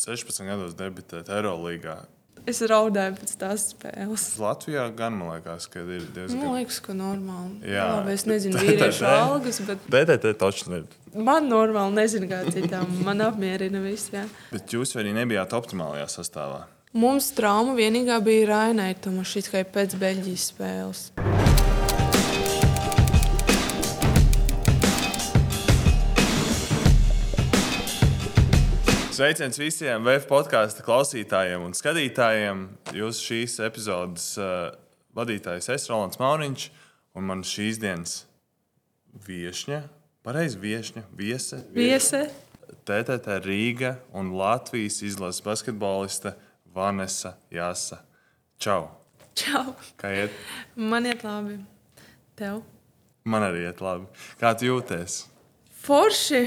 16 gados debitēt Eirolandā. Es raudāju pēc tās spēles. Latvijā gan man liekas, ka ir diezgan. Man liekas, ka normāli. Jā. Labi, es nezinu, vīriešu algas, bet DTT taču ir. man normāli nezinu, kā citām. Man apmierina viss. Jā. Bet jūs arī nebijāt optimālajā sastāvā. Mums trauma vienīgā bija Rainai Tomašitskai pēc Beļģijas spēles. Sveiciens visiem VF podkāstu klausītājiem un skatītājiem. Jūs šīs epizodes uh, vadītājs es, Rolands Mauniņš, un man šīs dienas viesņa, pareizi viesņa, viese, Viese. TTT Rīga un Latvijas izlases basketboliste Vanessa Jāsa. Čau! Čau! Kā iet? Man iet labi. Tev? Man arī iet labi. Kā tu jūties? Forši!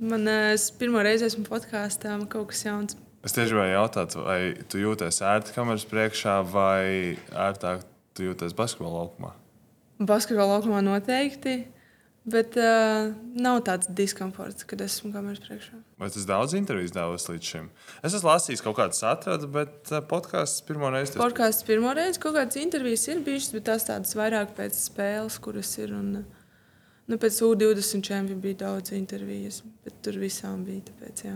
Man eh, es pirmo reizi esmu podkāstā, man kaut kas jauns. Es tieši gribēju jautāt, vai tu jūties ērti kameras priekšā, vai ērtāk tu jūties basketbola laukumā? Basketbolā laukumā noteikti, bet uh, nav tāds diskomforts, kad esmu kameras priekšā. Vai tas daudz intervijas devis līdz šim? Es esmu lasījis kaut kādas atradu, bet eh, podkāsts pirmo reizi. tas- Podkāsts pirmo reizi kaut kādas intervijas ir bijušas, bet tās tādas vairāk pēc spēles, kuras ir. Un, nu, pēc U20 čempiona bija daudz intervijas, bet tur visām bija. Tāpēc, jā.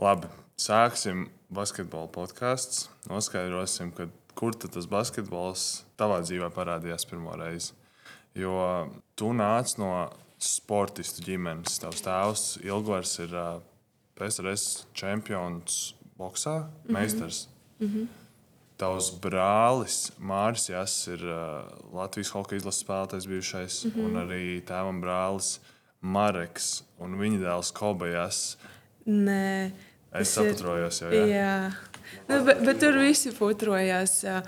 Labi, sāksim basketbola podkāstu. Noskaidrosim, kad, kur tas basketbols tavā dzīvē parādījās pirmo reizi. Jo tu nāc no sportistu ģimenes. Tavs tēvs Ilgvars ir PSRS čempions boxā, mm -hmm. meistars. Mm -hmm. Tavs brālis Mārcis Jānis ir uh, Latvijas hokeja izlases spēlētājs bijušais, mm -hmm. un arī tēvam brālis Mareks un viņa dēls Kobajas. Nē, Es saprotu, jau Jā, jā. Nu, bet, bet tur visi putrojās. jā.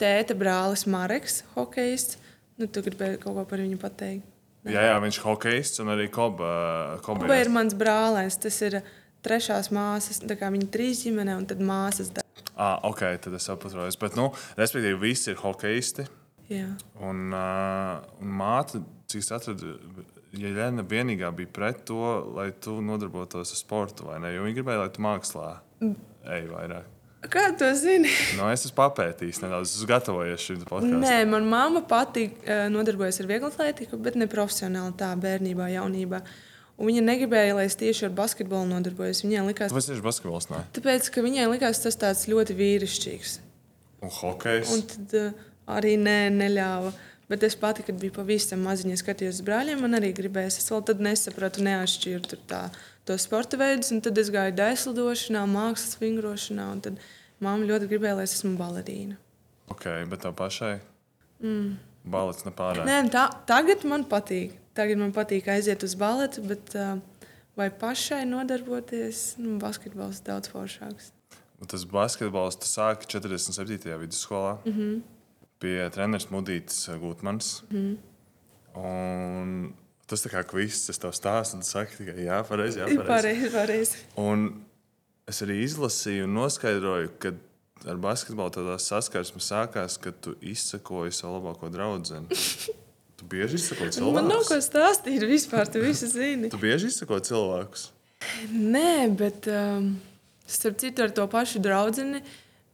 Tēta brālis Marks, hokejists. Nu, tu gribēji kaut ko par viņu pateikt. Jā, jā, viņš ir hokejs un arī Koba. Koba Vai ir mans brālēns? Tas ir trešās māsas, tā kā viņa trīs ģimene un tad māsas. da- Ah, ok, tad es saprotu. Bet, nu, respektīvi, visi ir hokejisti. Jā. Un, uh, un māte, cik es atradu, Jeļena vienīgā bija pret to, lai tu nodarbotos ar sportu, vai ne? Jo viņa gribēja, lai tu mākslā ej vairāk. Kā tu zini? Nu, es esmu papētījis nedaudz, es esmu gatavojies šim podkāstam. Nē, man mamma patīk eh, nodarbojas ar vieglu atlētiku, bet ne profesionāli tā bērnībā, jaunībā. Un viņa negribēja, lai es tieši ar basketbolu nodarbojos. Viņai likās, tas ir basketbols? Nē, tāpēc, ka viņai likās tas tāds ļoti vīrišķīgs. un hokejs. Un tad uh, arī nē, neļāva. Bet es pati, kad biju pavisam maziņa, skatījos uz brāļiem, man arī gribējās. Es vēl tad nesapratu, neatšķiru tā, to sporta veidus. Un tad es gāju daislidošanā, mākslas vingrošanā. Un tad mamma ļoti gribēja, lai es esmu balerīna. Ok, bet tev pašai? Mm. Balets nepārāk. Nē, tā, tagad man patīk. Tagad man patīk aiziet uz baletu, bet vai pašai nodarboties, nu, basketbols ir daudz foršāks. Un Tas basketbols tu sāki 47. vidusskolā. Mm -hmm. Pie treneris Mudītas Gutmans. Mm -hmm. Un tas tā kā viss, es tev stāstu, un tu saki tikai jā, pareizi. Jā, pareizi. Pareizi. Un es arī izlasīju un noskaidroju, ka ar basketbolu tādā saskarsme sākās, kad tu izsakoji savu labāko draugu. Tu bieži izsakoji Man nav ko cilvēkus. stāstīt vispār, tu visu zini. Tu bieži izsakoji cilvēkus. Nē, bet um, starp citu ar to pašu draugu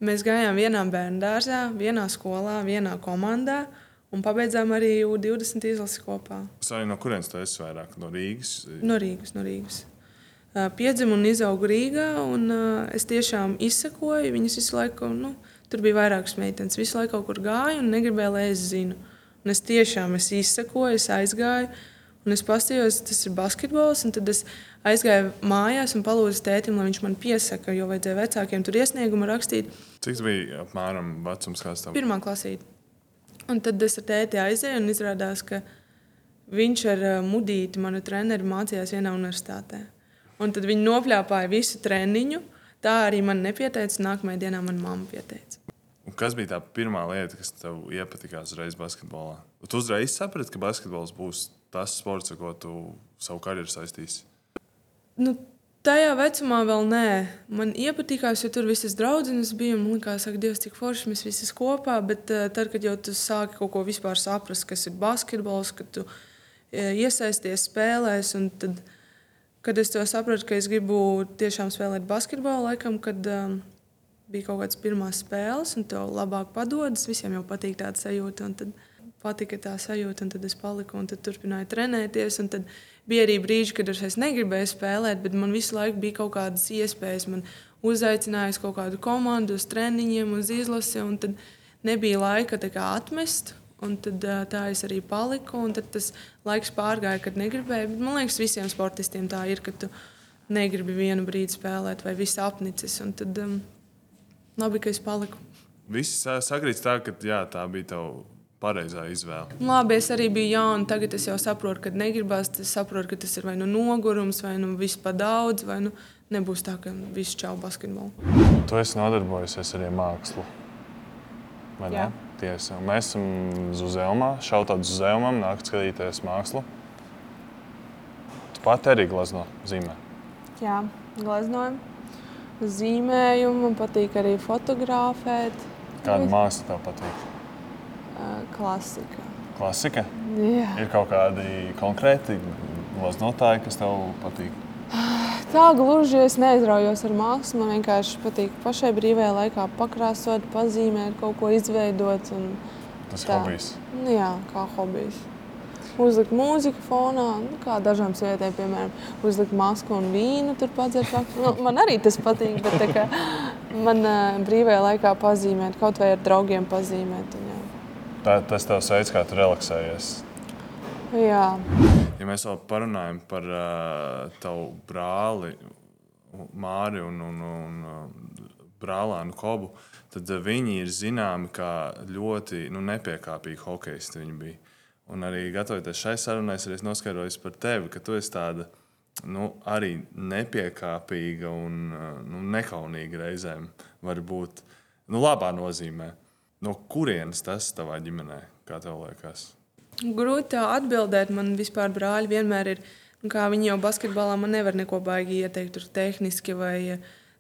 mēs gājām vienā bērnu dārzā, vienā skolā, vienā komandā un pabeidzām arī U20 izlasi kopā. Es arī no kurienes tu esi vairāk? No Rīgas. No Rīgas. No Rīgas. Uh, Piedzimu un izaugu Rīgā, un uh, es tiešām izsakoju. Viņas visu laiku, nu, tur bija vairākas meitenes, visu laiku kaut kur gāju un negribēju, lai es zinu. Un es tiešām es izsakoju, es aizgāju, un es paskatījos, tas ir basketbols. un Tad es aizgāju mājās un palūdzu tētim, lai viņš man piesaka, jo vajadzēja vecākiem tur iesniegumu rakstīt. Cik tas bija apmēram vecums, bija? Pirmā klasīte. Un tad es ar tēti aizēju, un izrādās, ka viņš ar uh, mudīti manu treneru mācījās vienā universitātē. Un tad viņi nopļāpāja visu treniņu. Tā arī man nepieteica. Nākamajā dienā man mamma pieteica. Un kas bija tā pirmā lieta, kas tev iepatikās uzreiz basketbolā? Tu uzreiz saprati, ka basketbols būs tas sports, ar ko tu savu karjeru saistīsi. Nu, tajā vecumā vēl nē. Man iepatikās, jo tur visas draudzenes bija. Man liekas, ka Dievs, cik forši mēs visi kopā. Bet uh, tad, kad jau tu sāki kaut ko vispār saprast, kas ir basketbols, kad tu uh, iesaisties spēlēs, un tad, kad es to sapratu, ka es gribu tiešām spēlēt basketbolu, laikam, kad um, bija kaut kādas pirmās spēles, un tev labāk padodas. Visiem jau patīk tāda sajūta. Tad patika tā sajūta, un tad es paliku un turpināju trenēties. Tad bija arī brīži, kad es negribēju spēlēt, bet man visu laiku bija kaut kādas iespējas. Man uzaicināja uz kaut kādu komandu, uz treniņiem, uz izlasi, un tad nebija laika atmest. Un tad, tā es arī paliku, un tas laiks pārgāja, kad negribēju. Bet, man liekas, visiem sportistiem tā ir, ka tu negribi vienu brīdi spēlēt, vai viss apnicis. Un tad um, labi, ka es paliku. Viss sakrīt tā, ka jā, tā bija tava pareizā izvēle. Labi, es arī biju jauna. Tagad es jau saprotu, ka negribas. Es saprotu, ka tas ir vai nu nogurums, vai nu viss pa daudz, vai nu nebūs tā, ka viss čau basketbolu. Tu esi nodarbojusies arī mākslu. Vai ne? Tiesa. Mēs esam Zuzelmā, šautāt Zuzelmam, nākt skatīties mākslu. Tu pati arī glazno zīmē. Jā, glaznoju. Zīmēju, man patīk arī fotografēt. Kāda māksla tev patīk? Klasika. Klasika? Jā. Ir kaut kādi konkrēti glaznotāji, kas tev patīk? Tā gluži es neizraujos ar mākslu. Man vienkārši patīk pašai brīvajā laikā pakrāsot, pazīmēt, kaut ko izveidot. Tas ir hobijs. Nu, jā, kā hobijs. Uzlikt mūziku fonā, nu, kā dažām sievietēm, piemēram, uzlikt masku un vīnu, tur padzert. Nu, man arī tas patīk, bet kā, man uh, brīvajā laikā pazīmēt, kaut vai ar draugiem pazīmēt. Un, jā. Tā, tas tavs veids, kā tu relaksējies. Jā. Ja mēs vēl parunājam par uh, tavu brāli, Māri un, un, un uh, brālēnu Kobu, tad uh, viņi ir zināmi kā ļoti nu, nepiekāpīgi hokeisti. Viņi bija. Un arī gatavoties šai sarunai, es noskaidroju par tevi, ka tu esi tāda nu, arī nepiekāpīga un uh, nu, nekaunīga reizēm. Var būt nu, labā nozīmē. No kurienes tas tavā ģimenē, kā tev liekas? Grūti atbildēt. Man vispār brāļi vienmēr ir. Nu, viņi jau basketbolā man nevar neko baigi ieteikt, tur tehniski vai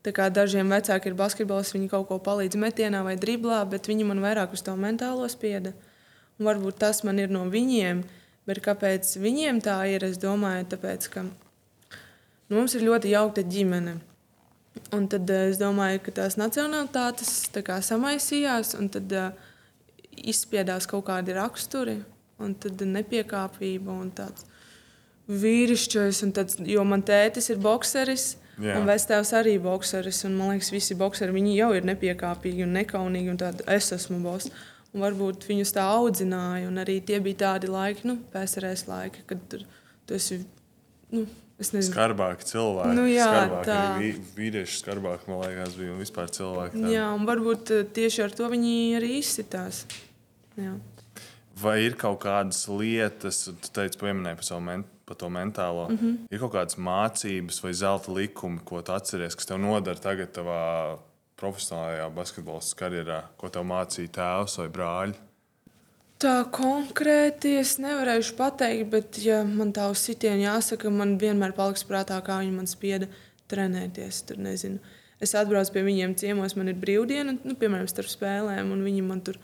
kā dažiem vecākiem ir basketbols, viņi kaut ko palīdz metienā vai driblā, bet viņi man vairāk uz to mentālo spieda. Un varbūt tas man ir no viņiem, bet kāpēc viņiem tā ir? Es domāju, tāpēc, ka nu, mums ir ļoti jaukta ģimene. Un tad es domāju, ka tās nacionālitātes tā kā samaisījās, un tad uh, izspiedās kaut kādi raksturi un tad nepiekāpība un tāds vīrišķis. Jo man tētis ir bokseris. Jā. Un Vestēvs arī ir bokseris. Man liekas, visi bokseri jau ir nepiekāpīgi un nekaunīgi. Un tādi, es esmu boss. Un varbūt viņus tā audzināja. Un arī tie bija tādi laiki, nu, PSRS laiki, kad tur, tu esi. Nu, Skarbāki cilvēki. Nu, jā, skarbāki, tā ir vīrieši, skarbāki, man liekas, bija un vispār cilvēki. Tā. Jā, un varbūt eh, tieši ar to viņi arī izsitās. Jā. Vai ir kaut kādas lietas, tu teici, pieminēji par, savu men, par to mentālo, mm -hmm. ir kaut kādas mācības vai zelta likumi, ko tu atceries, kas tev nodara tagad savā profesionālajā basketbola karjerā, ko tev mācīja tēvs vai brāļi? Tā konkrēti es nevarēšu pateikt, bet, ja man tā uz sitienu jāsaka, man vienmēr paliks prātā, kā viņi man spieda trenēties. Tur, nezinu. es atbraucu pie viņiem ciemos, man ir brīvdiena, nu, piemēram, starp spēlēm, un viņi man tur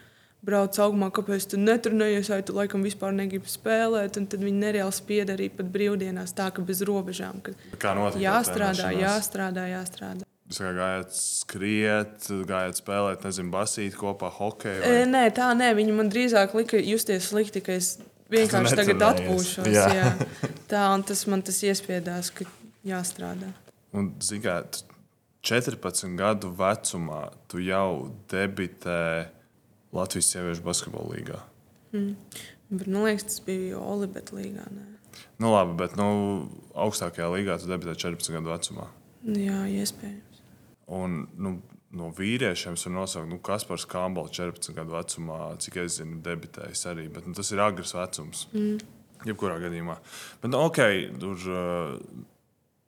brauc augumā, kāpēc tu netrenējies, vai tu laikam vispār negribi spēlēt. Tad viņi nereāli spied arī pat brīvdienās, tā ka bez robežām. Kā notika? Jāstrādā, jāstrādā, jāstrādā. Jūs kā gājāt skriet, gājāt spēlēt, nezinu, basīt kopā, hokeju? Vai? E, nē, tā nē, viņi man drīzāk lika justies slikti, ka es vienkārši tagad atpūšos. Jā. Jā. Tā, un tas man tas iespiedās, ka jāstrādā. Un, zināt, 14 gadu vecumā tu jau debitēji Latvijas sieviešu basketbola līgā. Mm. Bet, man liekas, tas bija Olibeta līgā. Nē. Nu, labi, bet nu, augstākajā līgā tu debitēji 14 gadu vecumā. Jā, iespējams. Un, nu, no vīriešiem var nosaukt, nu, kas par skābelu 14 gadu vecumā, cik es zinu, debitējis arī. Bet, nu, tas ir agrs vecums. Mm. Jebkurā gadījumā. Bet, nu, ok, tur uh,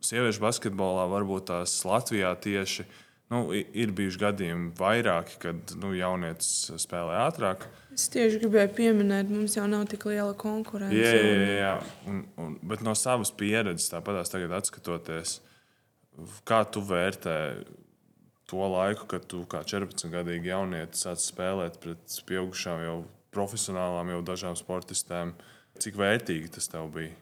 sieviešu basketbolā varbūt tās Latvijā tieši Nu, ir bijuši gadījumi vairāki, kad nu, jaunietis spēlē ātrāk. Es tieši gribēju pieminēt, mums jau nav tik liela konkurence. Jā, jā, jā. Un, un, bet no savas pieredzes, tāpat tagad skatoties, kā tu vērtē to laiku, kad tu kā 14-gadīgi jaunietis sāc spēlēt pret pieaugušām, jau profesionālām, jau dažām sportistēm. Cik vērtīgi tas tev bija?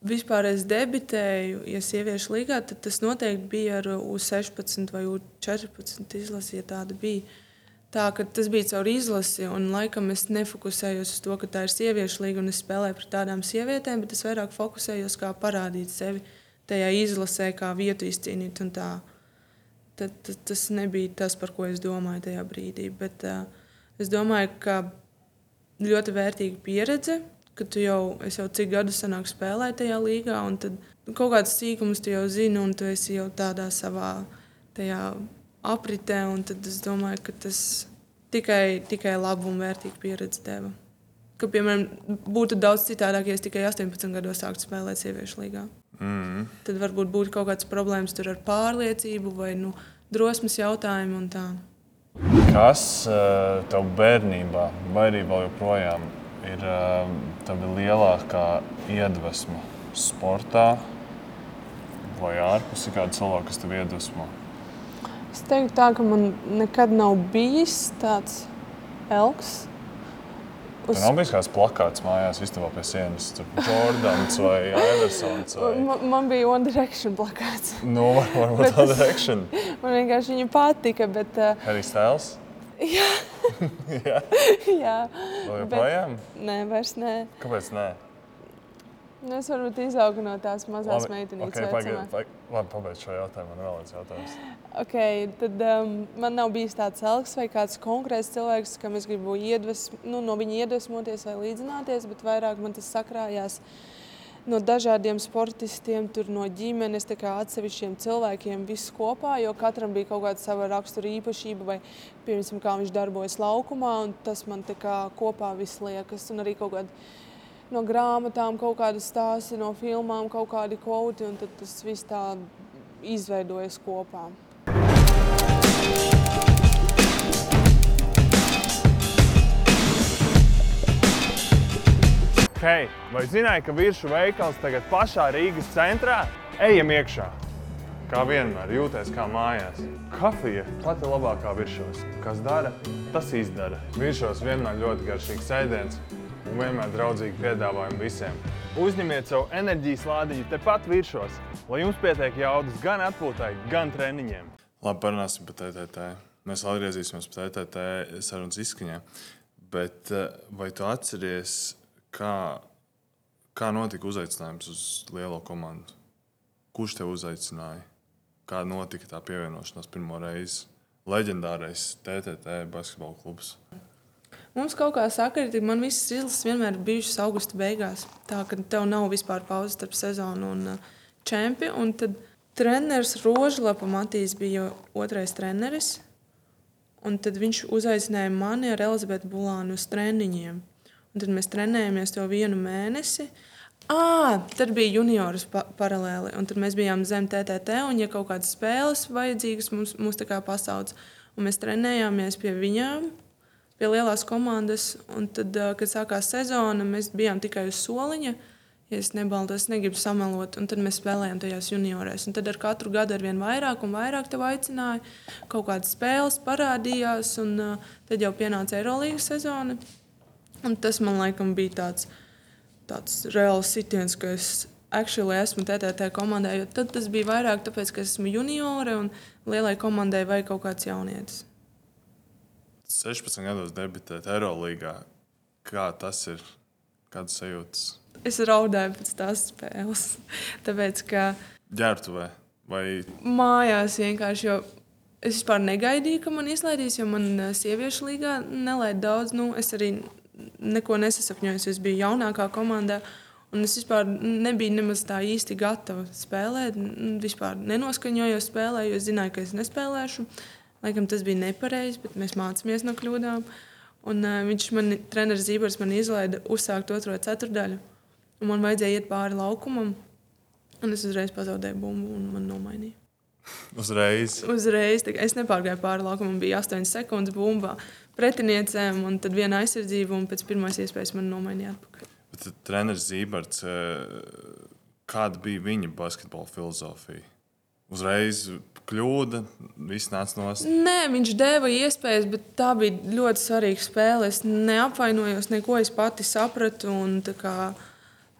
vispār es debitēju, ja sieviešu līgā, tad tas noteikti bija ar U16 vai U14 izlasi, ja tāda bija. Tā, tas bija caur izlasi, un laikam es nefokusējos uz to, ka tā ir sieviešu līga un es spēlēju pret tādām sievietēm, bet es vairāk fokusējos, kā parādīt sevi tajā izlasē, kā vietu izcīnīt. Tad, tad, tas nebija tas, par ko es domāju tajā brīdī. Bet, uh, es domāju, ka ļoti vērtīga pieredze ka tu jau, jau cik gadus senāk spēlēji tajā līgā, un tad kaut kādas sīkumus tu jau zini, un tu esi jau tādā savā apritē. Tad es domāju, ka tas tikai, tikai labu un vērtīgu pieredzi deva. Ka, piemēram, būtu daudz citādāk, ja es tikai 18 gados sāktu spēlēt sieviešu līgā. Mm. Tad varbūt būtu kaut kādas problēmas ar pārliecību vai nu, drosmes jautājumu un tā. Kas uh, tev bērnībā, vai arī vēl joprojām ir ehm, tāda lielākā iedvesma sportā vai ārpus kāda cilvēka, kas tev iedvesmo? Es teiktu, tā, ka man nekad nav bijis tāds elks. Uz... Tur nav bijis kāds plakāts mājās, istabā pie sienas. Tur Jordans vai Iversons. Vai... Man, man bija One Direction plakāts. Nu, varbūt One Direction. man vienkārši viņa patika, bet... Uh... Harry Styles? Jā. Jā. Jā. Vēl joprojām? Nē, vairs nē. Kāpēc nē? Nu, es varbūt izaugu no tās mazās meitenītes. Okay, pagaid, pagaid, labi, pabeidz šo jautājumu. Man vēl viens jautājums. Okay, tad um, man nav bijis tāds elks vai kāds konkrēts cilvēks, kam es gribu iedvesm, nu, no viņa iedvesmoties vai līdzināties, bet vairāk man tas sakrājās no dažādiem sportistiem, no ģimenes, atsevišķiem cilvēkiem, viss kopā, jo katram bija kaut kāda sava rakstura īpašība, vai piemēram, kā viņš darbojas laukumā, un tas man kā kopā viss liekas, un arī kaut kāda no grāmatām, kaut kāda stāsti, no filmām, kaut kādi kvoti, un tas viss tā izveidojas kopā. Hei, vai zināji, ka virsmu veikals tagad pašā Rīgas centrā? Ejam iekšā! Kā vienmēr, jūties kā mājās. Kafija pati labākā virsmas. Kas dara, tas izdara. Virsmas vienmēr ļoti garšīgs ēdiens un vienmēr draudzīgi piedāvājumi visiem. Uzņemiet savu enerģijas lādiņu tepat virsmas, lai jums pietiek jaudas gan atpūtai, gan treniņiem. Labi, parunāsim par TTT. Mēs atgriezīsimies pie TTT sarunas izskaņā. Bet eh, vai tu atceries, Kā, kā notika uzaicinājums uz lielo komandu? Kurš tev uzaicināja? Kā notika tā pievienošanās pirmo reizi? Leģendārais TTT basketbola klubs. Mums kaut kā sakritīgi, man visas izlases vienmēr ir bijušas augusta beigās. Tā ka tev nav vispār pauzes starp sezonu un uh, čempionu. Un tad treneris Rožlapa Matīs bija otrais treneris. Un tad viņš uzaicināja mani ar Elizabetu Bulānu uz treniņiem. Un tad mēs trenējāmies to vienu mēnesi. À, tad bija junioras pa paralēli, un tad mēs bijām zem TTT. Un, ja kaut kādas spēles vajadzīgas, mums, mums tā kā pasauc, un mēs trenējāmies pie viņām, pie lielās komandas. Un tad, kad sākās sezona, mēs bijām tikai uz soliņa. Ja es nebaldu, es negribu samalot, un tad mēs spēlējām tajās juniorēs. Un tad ar katru gadu ar vien vairāk un vairāk te aicināja. Kaut kādas spēles parādījās, un uh, tad jau pienāca Eirolandes sezona. Un tas man laikam bija tāds, tāds reāls sitiens, ka es actually esmu TTT komandā. Tad tas bija vairāk tāpēc, ka esmu juniore un lielai komandai vajag kaut kāds jaunietis. 16 gados debitēt Eirolandā. Kā tas ir? Kādas sajūtas? Es raudāju pēc tās spēles. Tāpēc, ka. Ģērbtuvē vai? Mājās vienkārši. Jo es vispār negaidīju, ka man izlaidīs, jo man eh, sieviešu līgā nelaid daudz. Nu, es arī neko nesasapņojos. Es biju jaunākā komandā. Un es vispār nebiju nemaz tā īsti gatava spēlēt. Vispār nenoskaņojos spēlē, jo zināju, ka es nespēlēšu. Laikam tas bija nepareizi, bet mēs mācāmies no kļūdām. Un, uh, viņš man, treneris Zībors, man izlaida uzsākt otro ceturdaļu. Man vajadzēja iet pāri laukumam. Un es uzreiz pazaudēju bumbu un man nomainīja. Uzreiz. Uzreiz. Es nepārgāju pāri laukumam, bija 8 sekundes bumbā pretiniecēm, un tad viena aizsardzība, un pēc pirmās iespējas man nomainīja atpakaļ. Bet treneris Zīberts, kāda bija viņa basketbola filozofija? Uzreiz kļūda, viss nāca no savas. Nē, viņš deva iespējas, bet tā bija ļoti svarīga spēle. Es neapvainojos, neko es pati sapratu. Kā,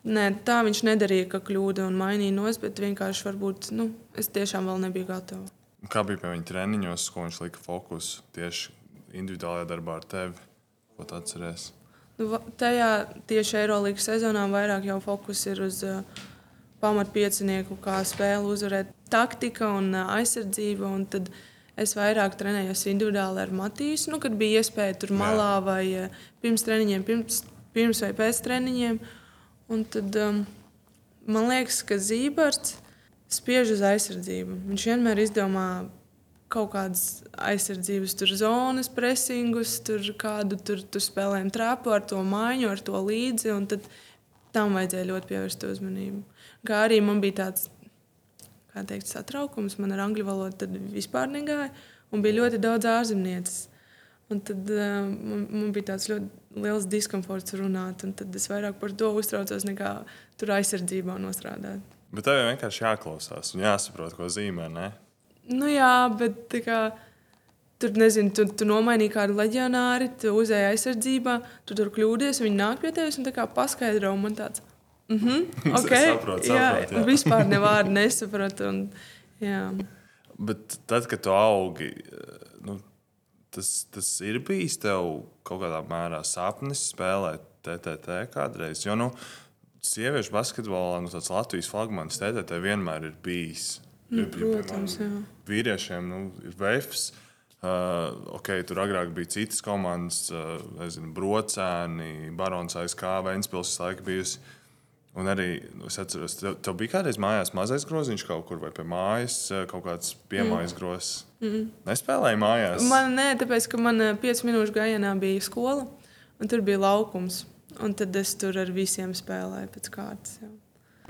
Nē, tā viņš nedarīja, ka kļūda un mainīja nos, bet vienkārši varbūt nu, es tiešām vēl nebiju gatava. Kā bija pie viņa treniņos, ko viņš lika fokus tieši individuālajā darbā ar tevi? Ko tu atceries? Nu, tajā tieši Eirolandes sezonā vairāk jau fokus ir uz uh, pamatpiecinieku, kā spēle uzvarēt, taktika un uh, aizsardzība. Un tad es vairāk trenējos individuāli ar Matīsu, nu, kad bija iespēja tur malā vai uh, pirms treniņiem, pirms, pirms vai pēc treniņiem. Un tad um, man liekas, ka Zīberts spiež uz aizsardzību. Viņš vienmēr izdomā kaut kādas aizsardzības tur zonas, presingus, tur kādu tur, tur spēlējumu trāpu ar to mājiņu, ar to līdzi. un tad Tam vajadzēja ļoti pievērst uzmanību. Kā arī man bija tāds teikt, satraukums, man ar angļu valodu vispār negāja, un bija ļoti daudz ārzemnieces. Un tad uh, man, man bija tāds ļoti liels diskomforts runāt, un tad es vairāk par to uztraucos nekā tur aizsardzībā nostrādāt. Bet tev vienkārši jāklausās un jāsaprot, ko zīmē. Ne? Nu, jā, bet kā, tur, nezinu, tu, tu nomainīji kādu leģionāri, tu uzēji aizsardzībā, tu tur kļūdies, viņi nāk pie tevis un paskaidro. Man tāds - mhm, ok. Saprotu, jā, saprotu, jā. un vispār ne vārdu nesapratu. Un, jā. Bet tad, kad tu augi, nu, tas, tas ir bijis tev kaut kādā mērā sapnis spēlēt TTT kādreiz. Jo, nu, sieviešu basketbolā nu, tāds Latvijas flagmanis TTT vienmēr ir bijis. Nu, protams, jā. Vīriešiem nu, ir vefs. Uh, okay, tur agrāk bija citas komandas, uh, nezinu, Brocēni, Barons ASK, Vēnspils visu laiku bijusi. Un arī nu, es atceros, tev, tev bija kādreiz mājās mazais groziņš kaut kur vai pie mājas, uh, kaut kāds piemājas mm. grozs. Mm. Nespēlēji mājās. Man nē, tāpēc, ka man 5 minūšu gājienā bija skola, un tur bija laukums. Un tad es tur ar visiem spēlēju pēc kārtas. Jā.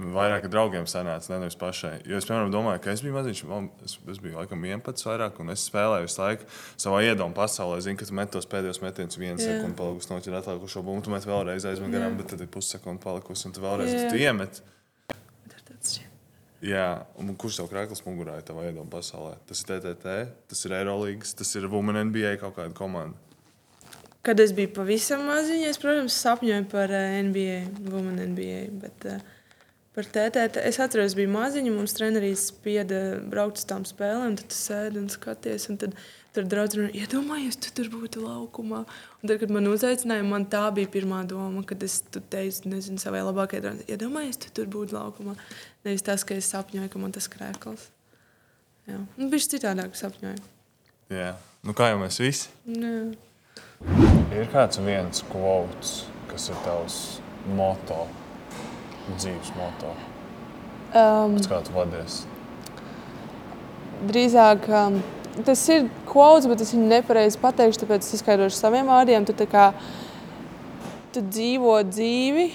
Vairāk ar draugiem sanāca, ne nevis pašai. Jo es, piemēram, domāju, ka es biju maziņš, es, es biju laikam 11 vairāk, un es spēlēju visu laiku savā iedomā pasaulē. Zinu, ka tu met tos pēdējos metienus, vienu Jā. sekundi palikusi noķert atlikušo bumbu, tu met vēlreiz aizmet garām, bet tad ir pussekunde palikusi, un tu vēlreiz Jā. tu iemet. Jā, un kurš tev krāklis mugurā ir tavā iedomā pasaulē? Tas ir TTT, tas ir Eirolandes, tas ir Women NBA kaut kāda komanda. Kad es biju pavisam maziņa, es, protams, sapņoju par eh, NBA, Women NBA. Bet, eh, Par TTT es atceros, bija maziņa. Mums treneris spieda braukt uz tām spēlēm, tad sēdi un skaties. Un tad tur draugs runā, iedomājies, tu tur būtu laukumā. Un tad, kad man uzaicināja, man tā bija pirmā doma, kad es tu teicu, nezinu, savai labākajai draugai, iedomājies, tu tur būtu laukumā. Nevis tas, ka es sapņoju, ka man tas krēkls. Jā, nu, bija citādāk sapņoju. Jā, nu kā jau mēs visi. Jā. Ir kāds viens quotes, kas ir tavs moto, dzīves moto, Um, pēc kā tu vadies. drīzāk um, tas ir quotes, bet es viņu nepareizi pateikšu, tāpēc es izskaidrošu saviem vārdiem. Tu, kā, tu dzīvo dzīvi,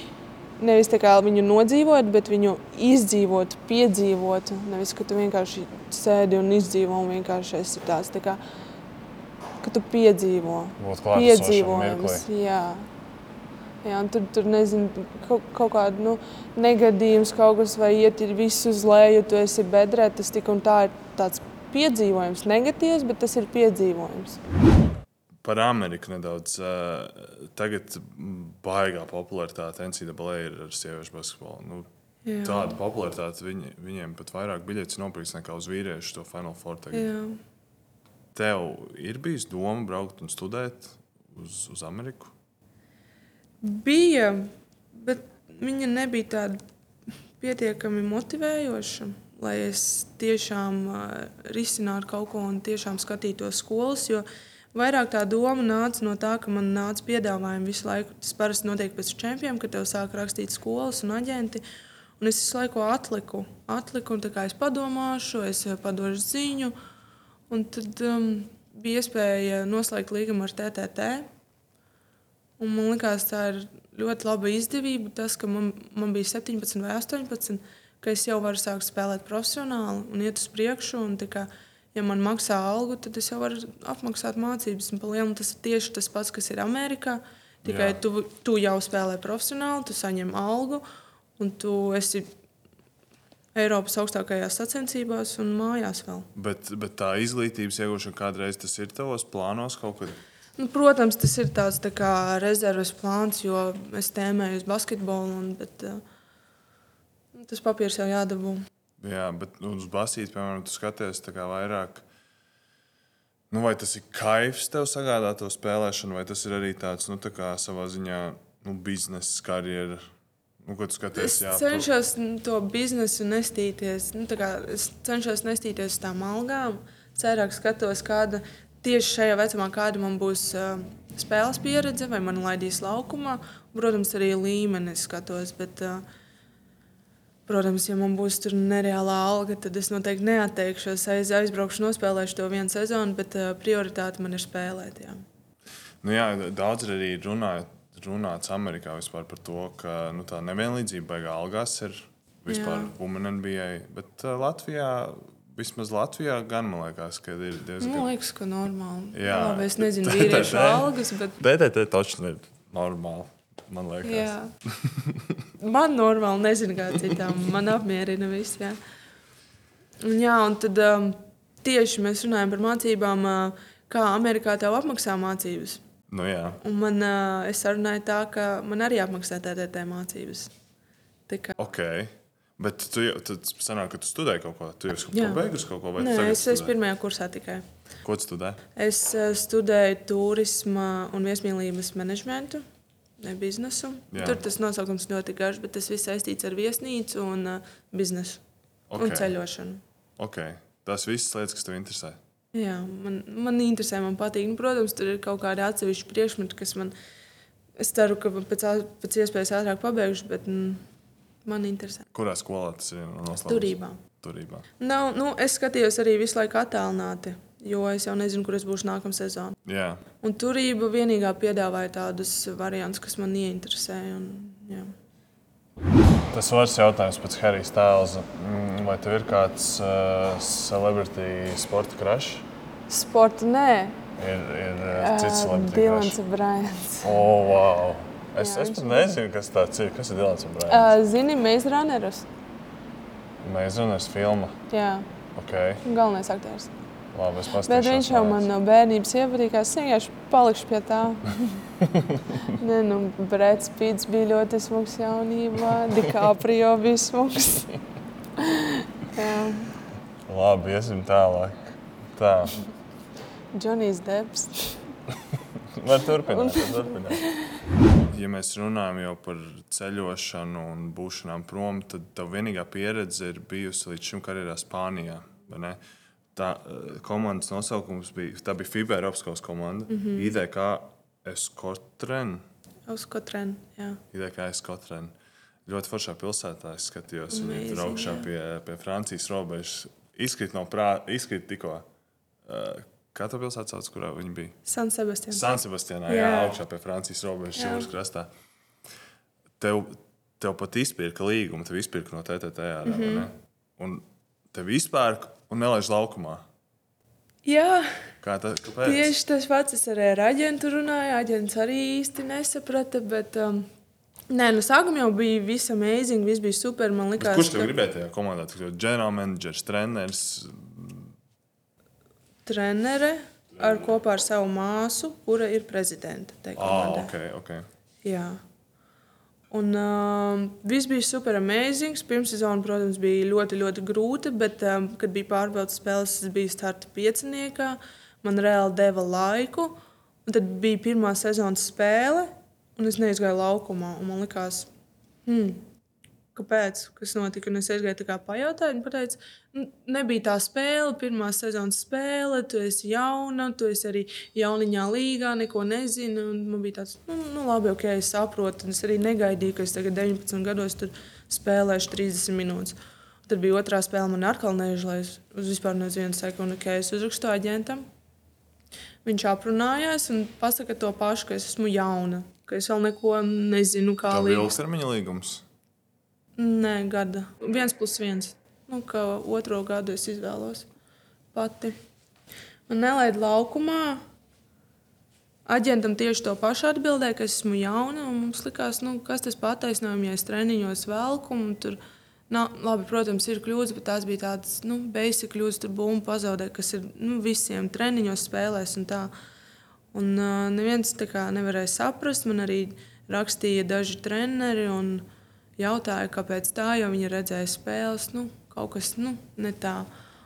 nevis kā viņu nodzīvot, bet viņu izdzīvot, piedzīvot. Nevis, ka tu vienkārši sēdi un izdzīvo un vienkārši esi tāds, tā kā, ka tu piedzīvo. Būt klātesošam Piedzīvojums, mirklī. Jā. Tur, tur nezinu, kaut, kaut kāda nu, negadījums, kaut kas, vai iet ir viss uz leju, tu esi bedrē. Tas tik un tā ir tāds piedzīvojums. Negatīvs, bet tas ir piedzīvojums. Par Ameriku nedaudz. eh, Tagad baigā popularitāte NCAA ir ar sieviešu basketbolu. Nu, Jā. tāda popularitāte viņi, viņiem pat vairāk biļetes nopirks nekā uz vīriešu to Final Four. Tagad. Jā. Tev ir bijis doma braukt un studēt uz, uz Ameriku? Bija, bet viņa nebija tāda pietiekami motivējoša, lai es tiešām uh, risinātu kaut ko un tiešām skatītos skolas. Jo vairāk tā doma nāca no tā, ka man nāca piedāvājumi visu laiku. Tas parasti notiek pēc čempioniem, kad tev sāk rakstīt skolas un aģenti. Un es visu laiku atliku, atliku un tā kā es padomāšu, es padošu ziņu. Un tad um, bija iespēja noslēgt līgumu ar TTT. Un man liekas, tā ir ļoti laba izdevība. Tas, ka man, man bija 17 vai 18, ka es jau varu sākt spēlēt profesionāli un iet uz priekšu. Un, kā, ja man maksā algu, tad es jau varu apmaksāt mācības. Un, lielu, tas ir tieši tas pats, kas ir Amerikā. Tikai Jā. tu, tu jau spēlē profesionāli, tu saņem algu un tu esi Eiropas augstākajās sacensībās un mājās vēl. Bet, bet tā izglītības iegūšana kādreiz tas ir tavos plānos kaut kad. Nu, protams, tas ir tāds tā kā rezerves plāns, jo es tēmēju uz basketbolu. Un, bet, uh, Tas papīrs jau jādabū. Jā, bet nu, uz basīti, piemēram, tu skaties vairāk. Nu, vai tas ir kaifs tev sagādāt to spēlēšanu, vai tas ir arī tāds nu, tā kā savā ziņā nu, biznesa karjera? Nu, ko tu skaties? Es Jā, cenšos nu, to biznesu nestīties. Nu, kā es cenšos nestīties uz tām algām. Cerāk skatos, kāda tieši šajā vecumā, kāda man būs uh, spēles pieredze, vai man laidīs laukumā. Protams, arī līmeni skatos. Bet, uh, Protams, ja man būs tur nereāla alga, tad es noteikti neatteikšos. Aiz, aizbraukšu, nospēlēšu to vienu sezonu, bet uh, prioritāte man ir spēlēt. Jā. Nu, jā, daudz arī runājot, runāts Amerikā par to, ka nu, tā nevienlīdzība beigās algās ir vispār Women NBA. Bet uh, Latvijā, vismaz Latvijā, gan man liekas, ka ir diezgan. Man liekas, ka normāli. Jā. Labi, es nezinu, vīriešu algas, bet DTT taču ir normāli. Man liekas, Jā. Man normāli nezinu, kā citām. Man apmierina viss. Jā, un, jā, un tad um, tieši mēs runājam par mācībām, uh, kā Amerikā tev apmaksā mācības. nu, jā. Un man, uh, es runāju tā, ka man arī apmaksā TTT mācības. Tā kā, Ok. Bet tu jau sanāk, ka tu studēji kaut ko. Tu jau esi Jā. pabeigusi kaut ko, vai tagad es esmu pirmajā kursā tikai. Ko tu studē? Es uh, studēju turisma un viesmīlības menedžmentu, ne biznesu. Jā. Tur tas nosaukums ļoti garš, bet tas viss saistīts ar viesnīcu un uh, biznesu okay. un ceļošanu. Okay. Tas viss lietas, kas tev interesē. Jā, man, man interesē, man patīk. Nu, protams, tur ir kaut kādi atsevišķi priekšmeti, kas man, es ceru, ka pēc, pēc iespējas ātrāk pabeigšu, bet mm, man interesē. Kurā skolā tas ir noslēpts? Turībā. Turībā. Nav, nu, es skatījos arī visu laiku attālināti, jo es jau nezinu, kur es būšu nākamā sezona. Jā. Un turība vienīgā piedāvāja tādus variantus, kas man ieinteresēja. Un, jā. Tas otrs jautājums pēc Harijs Tēlza. Vai tev ir kāds uh, celebrity sporta crush? Sporta nē, Ir, ir uh, cits celebrity Dilans crush. Brāns. Oh, wow. Es, Jā, es pat nezinu, kas tas ir. Kas ir Dilans Brāns? Uh, Zini, mēs runājamies. Mēs zinām, filma. Jā, Okay. galvenais aktieris. Labi, es Bet paskatīšos. viņš jau man no bērnības iepatīk. Es vienkārši palikšu pie tā. Nē, nu, Brēts Pīts bija ļoti smags jaunībā. Dikāprio bija smags. Labi, iesim tālāk. Tā. Džonijs Deps. Var turpināt, var turpināt. Ja mēs runājam jau par ceļošanu un būšanām prom, tad tā vienīgā pieredze ir bijusi līdz šim karjerā Spānijā. Tā eh, komandas nosaukums bija, tā bija FIBA Eiropas komanda. Mm -hmm. IDK Eskotren. Uz Kotrēnu. jā. IDK Eskotren. Ļoti foršā pilsētā es skatījos, Amazing, tur augšā jā. pie, pie Francijas robežas. Izkrīt no prāta, izkrīt tikko. Uh, kā tā pilsēta sauc, kurā viņi bija? San Sebastians. San Sebastianā, jā, jā augšā pie Francijas robežas, jūras krastā. Tev, tev pat izpirka līgumu, tev izpirka no TTT ārā. Mm -hmm. Un tev izpērk un nelaiž laukumā. Jā, Kā tas kāpēc? tieši tas pats. Es arī ar aģentu runāju. Aģents arī īsti nesaprata. Bet, um, Nē, no sākuma jau bija viss amazing, viss bija super. Man Bet Kurš tev gribēja tajā komandā? Tas bija ģenerālmenedžers, treneris. Trenere ar kopā ar savu māsu, kura ir prezidente. tajā Ah, komandē. ok, ok. Jā. Un um, viss bija super amazing. Pirmsezona, protams, bija ļoti, ļoti grūta, bet, um, kad bija pārbaudas spēles, es biju starta pieciniekā. Man reāli deva laiku. Un tad bija pirmā sezonas spēle, un es neizgāju laukumā. Man liekas, hmm, kāpēc? Kas notika? Un es aizgāju tā kā pajautāt, un teicu, nebija tā spēle, pirmā sezonas spēle, tu esi jauna, tu esi arī jauniņā līgā, neko nezini. Un man bija tāds, nu, nu labi, ok, es saprotu. Un es arī negaidīju, ka es tagad 19 gados tur spēlēšu 30 minūtes. Tad bija otrā spēle, man atkal nežēl, lai es uz vispār nezinu, sekundu, ok, es uzrakstu aģentam. Viņš aprunājās un pasaka to pašu, ka es esmu jauna, ka es vēl neko nezinu, kā Tā bija ilgstermiņa līgums. Nē, gada. viens plus viens. Nu, kā otro gadu es izvēlos pati. Man nelaida laukumā. Aģentam tieši to pašu atbildēja, ka es esmu jauna. un Mums likās, nu, kas tas pataisnojums, ja es treniņos velku. Tur, nav, labi, protams, ir kļūdas, bet tās bija tādas nu, basic kļūdas, tur bumbu pazaudē, kas ir nu, visiem treniņos spēlēs. Un tā. un, uh, neviens tā kā nevarēja saprast. Man arī rakstīja daži treneri. Un, jautāja, kāpēc tā, jo viņi redzēja spēles, nu, kaut kas nu, ne tā.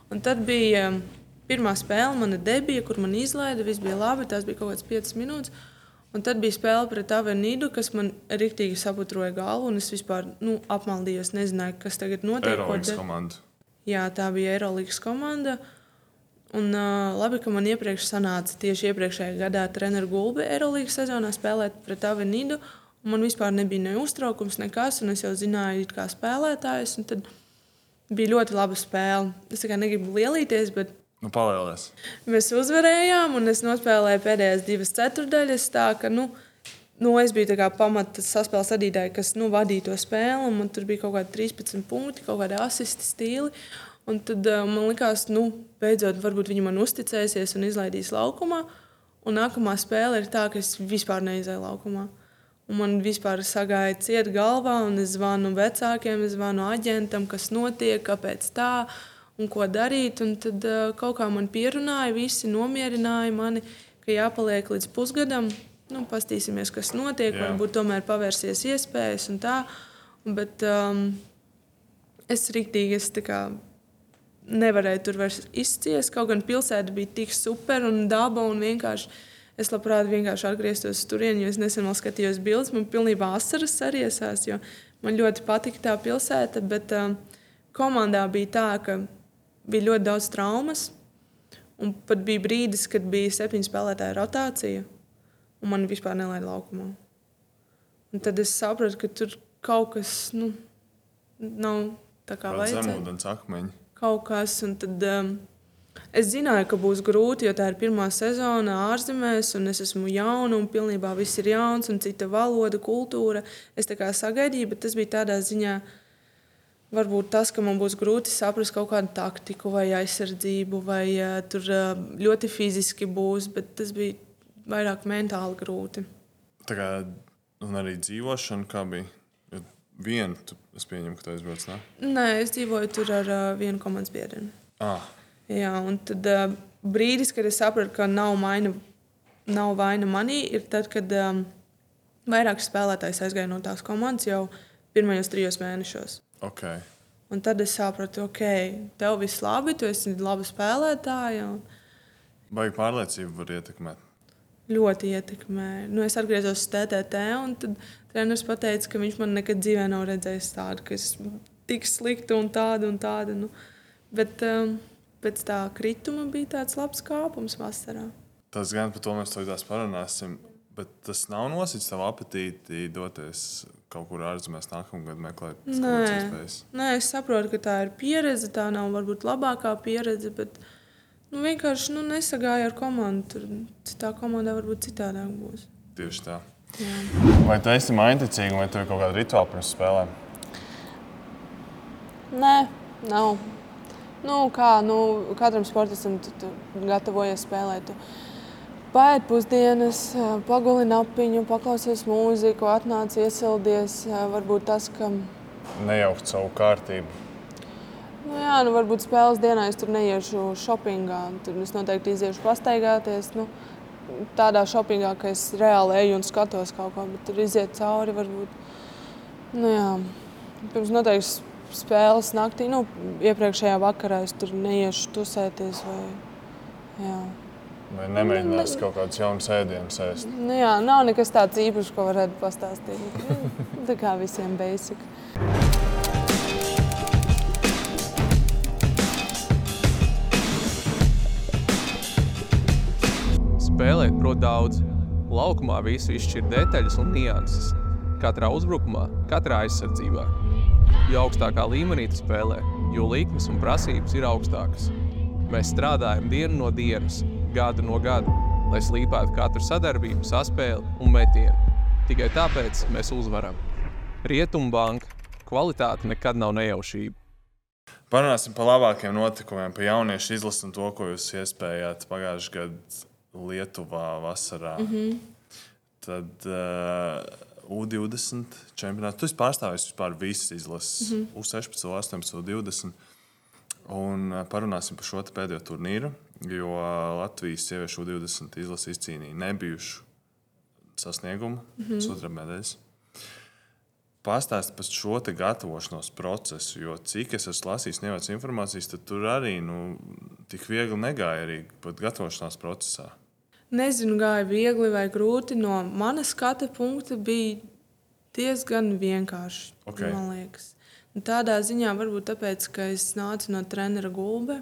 Un tad bija um, pirmā spēle, mana debija, kur man izlaida, viss bija labi, tās bija kaut kādas 5 minūtes. Un tad bija spēle pret Avenidu, kas man rīktīgi saputroja galvu, un es vispār nu, apmaldījos, nezināju, kas tagad notiek. Eirolandes komanda. Jā, tā bija Eirolandes komanda. Un, uh, labi, ka man iepriekš sanāca tieši iepriekšējā gadā treneru gulbi Eirolandes sezonā spēlēt pret Avenidu. Man vispār nebija ne uztraukums, nekas, un es jau zināju, kā spēlētājs. Tad bija ļoti laba spēle. Es tikai negribu lielīties, bet Nu, palielināties. mēs uzvarējām, un es nospēlēju pēdējās divas ceturdaļas. Tā, ka, nu, nu, es biju pamata saspēles vadītāja, kas nu, vadīja to spēli, man tur bija kaut kādi 13 punkti, kaut kādi asisti stili. Un tad uh, man likās, nu, beidzot, varbūt viņi man uzticēsies un izlaidīs laukumā. Un nākamā spēle ir tā, ka es vispār neizēju laukumā. Un man vispār sagāja ciet galvā, un es zvanu vecākiem, es zvanu aģentam, kas notiek, kāpēc tā un ko darīt. Un tad uh, kaut kā man pierunāja, visi nomierināja mani, ka jāpaliek līdz pusgadam. Nu, pastīsimies, kas notiek, Jā. varbūt tomēr pavērsies iespējas un tā. Bet um, es rīktīgi, es tā kā nevarēju tur vairs izciest. Kaut gan pilsēta bija tik super un daba un vienkārši. Es labprāt vienkārši atgrieztos turienī, jo es nesen vēl skatījos bildes. Man pilnībā asaras arī iesās, jo man ļoti patika tā pilsēta. Bet um, komandā bija tā, ka bija ļoti daudz traumas. Un pat bija brīdis, kad bija septiņu spēlētāju rotācija, un man vispār nelaida laukumā. Un tad es sapratu, ka tur kaut kas nu, nav tā kā vajadzētu Zemūdens akmeņi. kaut kas. un Tad, um, es zināju, ka būs grūti, jo tā ir pirmā sezona ārzemēs, un es esmu jauna, un pilnībā viss ir jauns, un cita valoda, kultūra. Es tā kā sagaidīju, bet tas bija tādā ziņā, varbūt tas, ka man būs grūti saprast kaut kādu taktiku vai aizsardzību, vai uh, tur uh, ļoti fiziski būs, bet tas bija vairāk mentāli grūti. Tā kā un arī dzīvošana, kā bija. Vienu, es pieņemu, ka tu aizbrauc. Nē, es dzīvoju tur ar uh, vienu komandas biedru. Ah, Jā, un tad uh, brīdis, kad es sapratu, ka nav, maina, nav vaina manī, ir tad, kad um, vairāk spēlētājs aizgāja no tās komandas jau pirmajos trijos mēnešos. ok. Un tad es sapratu, ok, tev viss labi, tu esi laba spēlētāja. un Baigi pārliecība var ietekmēt. Ļoti ietekmē. Nu, es atgriezos TTT, un treneris teica, ka viņš man nekad dzīvē nav redzējis tādu, ka es tik sliktu un tādu un tādu. Nu. Bet um, pēc tā krituma bija tāds labs kāpums vasarā. Tas gan par to mēs tūlīt parunāsim. Bet tas nav nosacīts tavu apetīti doties kaut kur ārzemēs nākamā gada meklēt iespējas. Nē, es saprotu, ka tā ir pieredze. Tā nav varbūt labākā pieredze, bet nu, vienkārši nu, nesagāja ar komandu. Tur citā komandā varbūt citādāk būs. Tieši tā. Jā. Vai tu esi mainticīga, vai tev ir kaut kāda rituāla pirms spēlēm? Nē, nav. Nu, kā nu, katram sportistam tu, tu gatavojies spēlēt. Paiet pusdienas, paguli napiņu, paklausies mūziku, atnāc, iesildies. Varbūt tas, ka Nejaukt savu kārtību. nu, jā, nu, varbūt spēles dienā es tur neiešu shoppingā. Tur es noteikti iziešu pastaigāties. Nu, tādā shoppingā, ka es reāli eju un skatos kaut ko, bet tur iziet cauri varbūt. Nu, jā. Pirms noteikti spēles naktī, nu, iepriekšējā vakarā es tur neiešu tusēties. Vai, jā. Vai nemēģinās kaut kādus jaunus ēdienus ēst? Nu, jā, nav nekas tāds īpašs, ko varētu pastāstīt. Nu, Tā kā visiem basic. Spēlēt prot daudz. Laukumā visu izšķir detaļas un nianses. Katrā uzbrukumā, katrā aizsardzībā. Jo augstākā līmenī tu spēlē, jo likmes un prasības ir augstākas. Mēs strādājam dienu no dienas, gadu no gada, lai slīpētu katru sadarbību, saspēli un metienu. Tikai tāpēc mēs uzvaram. Rietumbanka kvalitāte nekad nav nejaušība. Parunāsim par labākiem notikumiem, par jauniešu izlasi un to, ko jūs iespējāt pagājušajā gadā Lietuvā vasarā. Mm -hmm. Tad uh, U20 čempionāts. Tu esi pārstāvis vispār visas izlases, mm -hmm. U16, U18, U20. Un parunāsim par šo pēdējo turnīru, jo Latvijas sieviešu U20 izlase izcīnīja nebijušu sasniegumu, mm -hmm. sudraba medaļas. Pastāstiet par šo gatavošanos procesu, jo cik es esmu lasījis nevienas informācijas, tad tur arī nu, tik viegli negāja arī pat gatavošanās procesā. Nezinu, gāja viegli vai grūti. No manas skata punkta bija diezgan vienkārši. Okay. Man liekas, tādā ziņā varbūt tāpēc, ka es nācu no trenera gulbe,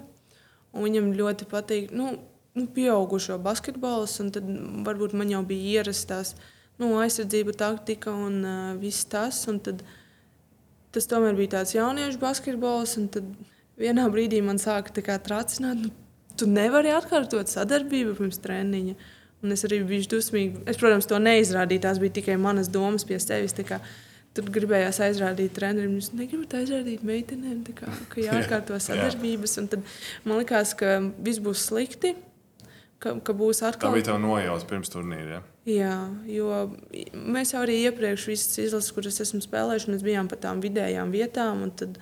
viņam ļoti patīk nu, nu, pieaugušo basketbols, un tad varbūt man jau bija ierastās nu, aizsardzība, taktika un uh, viss tas. Un tad, tas tomēr bija tāds jauniešu basketbols, un tad vienā brīdī man sāka tracināt. Nu, tu nevari atkārtot sadarbību pirms treniņa. Un es arī biju dusmīga. Es, protams, to neizrādīju. Tās bija tikai manas domas pie sevis. Tur gribējās aizrādīt treneriem. Jūs negribat aizrādīt meitenēm, kā, ka jāatkārto sadarbības. Un tad man likās, ka viss būs slikti. Ka, ka būs atkal. Tā bija tā nojauta pirms turnīra. Ja? Jā, jo mēs jau arī iepriekš visas izlases, kuras esam spēlējuši, mēs bijām pa tām vidējām vietām. Tad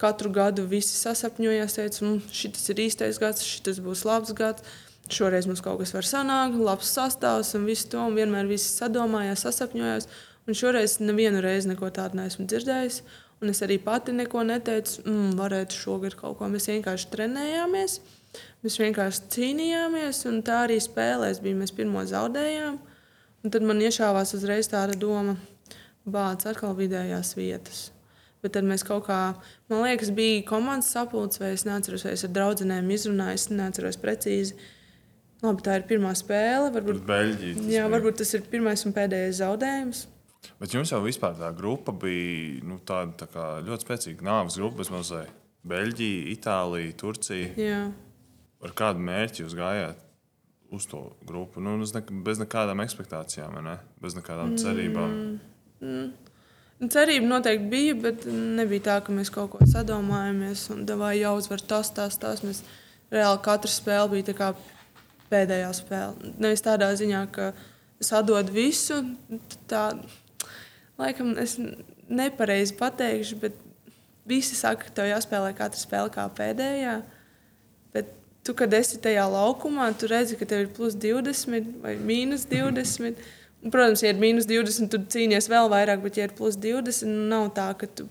katru gadu visi sasapņojās, teica, nu, šis ir īstais gads, šis būs labs gads. Šoreiz mums kaut kas var sanākt, labs sastāvs un viss to. Un vienmēr visi sadomājās, sasapņojās. Un šoreiz nevienu reizi neko tādu neesmu dzirdējis. Un es arī pati neko neteicu, mm, varētu šogad kaut ko. Mēs vienkārši trenējāmies, mēs vienkārši cīnījāmies, un tā arī spēlēs bija. Mēs pirmo zaudējām. Un tad man iešāvās uzreiz tāda doma, bācis atkal vidējās vietas. Bet tad mēs kaut kā, man liekas, bija komandas sapulce, vai es neatceros, vai es ar draugiem izrunāju, es neatceros precīzi. Labi, tā ir pirmā spēle. Varbūt, Beļģija, jā, varbūt tas ir pirmais un pēdējais zaudējums. Bet jums jau vispār tā grupa bija nu, tāda tā ļoti spēcīga nāves grupa, bezmazliet. Beļģija, Itālija, Turcija. Jā. Ar kādu mērķi jūs gājāt? uz to grupu. Nu, bez nekādām expectācijām, ne? bez nekādām cerībām. Mm, mm. Cerība noteikti bija, bet nebija tā, ka mēs kaut ko sadomājamies un vai jāuzvar tas, tas, tas. Mēs reāli katra spēle bija pēdējā spēle. Nevis tādā ziņā, ka sadod visu. Tā, laikam es nepareizi pateikšu, bet visi saka, ka tev jāspēlē katra spēle kā pēdējā. Bet tu, kad esi tajā laukumā, tu redzi, ka tev ir plus 20 vai mīnus 20. Protams, ja ir mīnus 20, tad cīnīties vēl vairāk, bet, ja ir plus 20, nu, nav tā, ka tu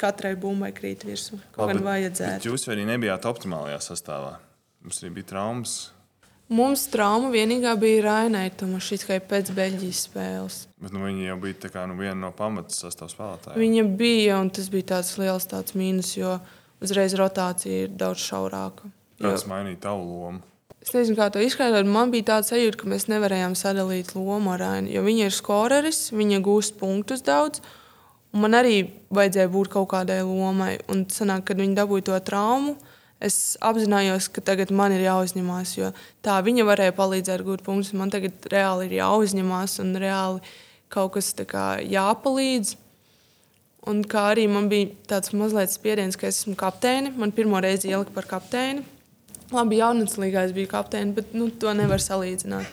katrai bumbai krīt virsū. Kaut gan vajadzētu. Jūs arī nebijāt optimālajā sastāvā. Mums arī bija traumas. Mums trauma vienīgā bija Rainai Tomašitskai pēc Beļģijas spēles. Bet nu, viņa jau bija kā, nu, viena no pamatas sastāvā spēlētājiem. Viņa bija, un tas bija tāds liels tāds mīnus, jo uzreiz rotācija ir daudz šaurāka. Kā tas mainīja tavu lomu? Es nezinu, kā to izskaidrot. Man bija tāds sajūta, ka mēs nevarējām sadalīt lomu ar Ainu. Jo viņa ir skoreris, viņa gūst punktus daudz. Man arī vajadzēja būt kaut kādai lomai. Un sanāk, kad viņa dabūja to traumu, es apzinājos, ka tagad man ir jāuzņemās. Jo tā viņa varēja palīdzēt gūt punktus. Man tagad reāli ir jāuzņemās un reāli kaut kas jāpalīdz. Un kā arī man bija tāds mazliet spiediens, ka es esmu kapteini. Man pirmo reizi ielika par kapteini. Labi, es biju kapteinis, bet nu, to nevar salīdzināt.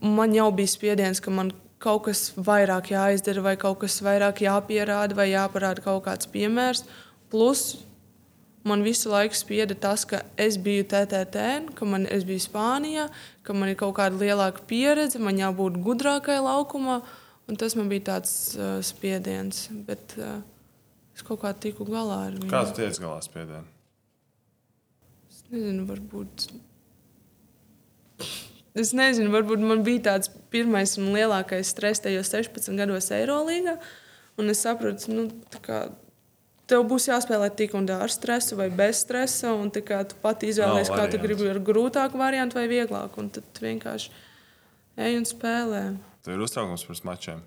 Man jau bija spiediens, ka man kaut kas vairāk jāizdara, vai kaut kas vairāk jāpierāda, vai jāparāda kaut kāds piemērs. Plus man visu laiku spieda tas, ka es biju TTT, ka man, es biju Spānijā, ka man ir kaut kāda lielāka pieredze, man jābūt gudrākai laukumā. Tas man bija tāds uh, spiediens, bet uh, es kaut kā tiku galā ar viņu. Kāds tiec galā spiedienu? Nezinu, varbūt. Es nezinu, varbūt man bija tāds pirmais un lielākais stress tajos 16 gados Eirolandā. Un es sapratu, nu, ka tev būs jāspēlē tik un tā ar stresu vai bez stresa. Un tu pati izvēlējies, kā tu gribi ar grūtāku variantu vai vieglāku. Un tad vienkārši ej un spēlē. Tev ir uztraukums par mačiem.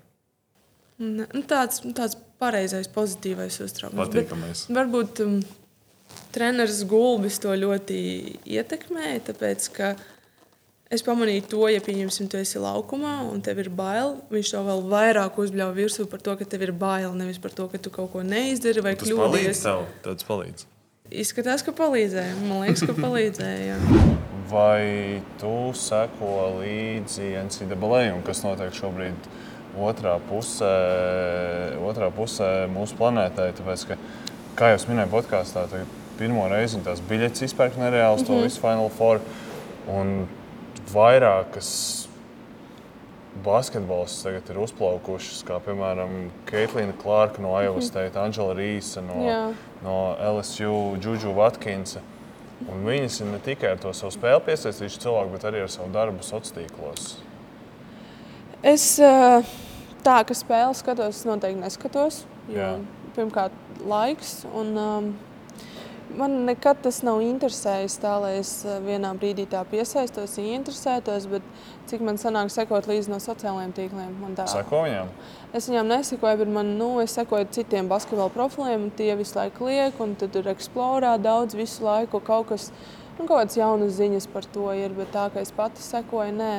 Ne, nu, tāds, tāds pareizais, pozitīvais uztraukums. Patīkamais. Varbūt um, treneris Gulbis to ļoti ietekmēja. Tāpēc, es pamanīju to, ja pieņemsim, tu esi laukumā un tev ir bail. Viņš to vēl vairāk uzbļauj virsū par to, ka tev ir bail. Nevis par to, ka tu kaut ko neizdari vai kļūdījies. Tas palīdz. Izskatās, ka palīdzēja. Man liekas, ka palīdzēja. Vai tu seko līdzi NCAA un kas notiek šobrīd otrā pusē, otrā pusē mūsu planētai? Tāpēc, ka, kā jau minēju podkāstā, pirmo reizi, un tās biļetes izpērk nereāli, mm -hmm. to mhm. visu Final Four. Un vairākas basketbolists tagad ir uzplaukušas, kā piemēram Keitlīna Klārka no Iowa State, Angela Rīsa no, Jā. no LSU, Džudžu Vatkinsa. Un viņas ir ne tikai ar to savu spēli piesaistījuši cilvēku, bet arī ar savu darbu sociālos tīklos. Es eh, tā, ka spēli skatos, noteikti neskatos. Pirmkārt, laiks. Un, um, man nekad tas nav interesējis tā, lai es eh, vienā brīdī tā piesaistos, ieinteresētos. Bet cik man sanāk sekot līdzi no sociālajiem tīkliem? Seko viņām? Es viņām nesakoju, bet man, nu, es sekoju citiem basketbola profiliem. un Tie visu laiku liek, un tad tur eksplorā daudz visu laiku. Kaut kas, nu, kaut kādas jaunas ziņas par to ir, bet tā, ka es pati sekoju, nē.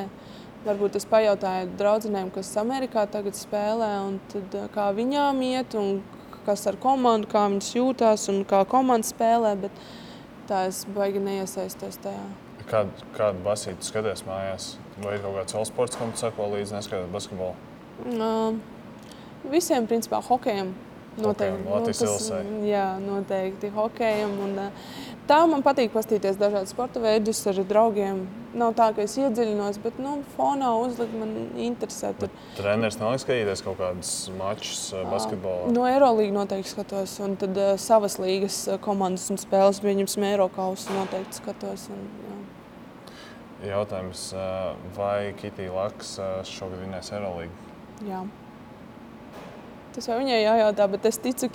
Varbūt es pajautāju draudzenēm, kas Amerikā tagad spēlē, un tad, eh, kā viņām iet, un kas ar komandu, kā viņas jūtās un kā komanda spēlē. Bet tā es baigi neiesaistos tajā. Kādu, kādu basītu skaties mājās? Vai ir kaut kāds vēl sports, kam tu seko līdzi, neskatot basketbolu? Um, visiem, principā, hokejam. Noteikti. Hokejam, Latvijas tas- ilasē. Jā, noteikti hokejam. Un, uh, tā man patīk paskatīties dažādus sporta veidus ar draugiem. Nav tā, ka es iedziļinos, bet nu, fonā uzlikt man interesē. Tur. Treneris nav skatījies kaut kādus mačus uh, basketbolā. No Eirolandes noteikti skatos, un tad uh, savas līgas uh, komandas un spēles, viņam Eiropas noteikti skatos. Un, jā. Jautājums, vai Kitija Laks šogad vinnēs Eirolandu? jā. Tas jau viņai jājautā, bet es ticu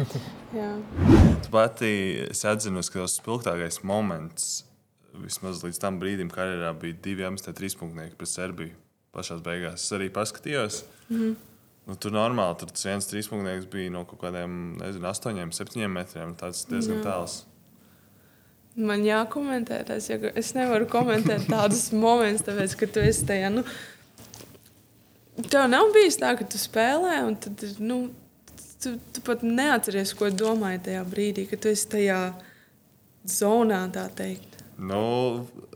jā. Tu pati esi atzinusi, ka tas spilgtākais moments, vismaz līdz tam brīdim, karjerā bija divi amstē trīspunktnieki pret Serbiju. Pašā beigās es arī paskatījos. Mm -hmm. nu, tur normāli tur tas viens trīspunktnieks bija no kaut kādiem nezinu, astoņiem, septiņiem metriem. Tas diezgan tāls. Man jākomentē tas, ja es nevaru komentēt tādus momentus, tāpēc, ka tu esi tajā. Nu, tev nav bijis tā, ka tu spēlē, un tad, nu, tu, tu pat neatceries, ko domāji tajā brīdī, kad tu esi tajā zonā, tā teikt. Nu,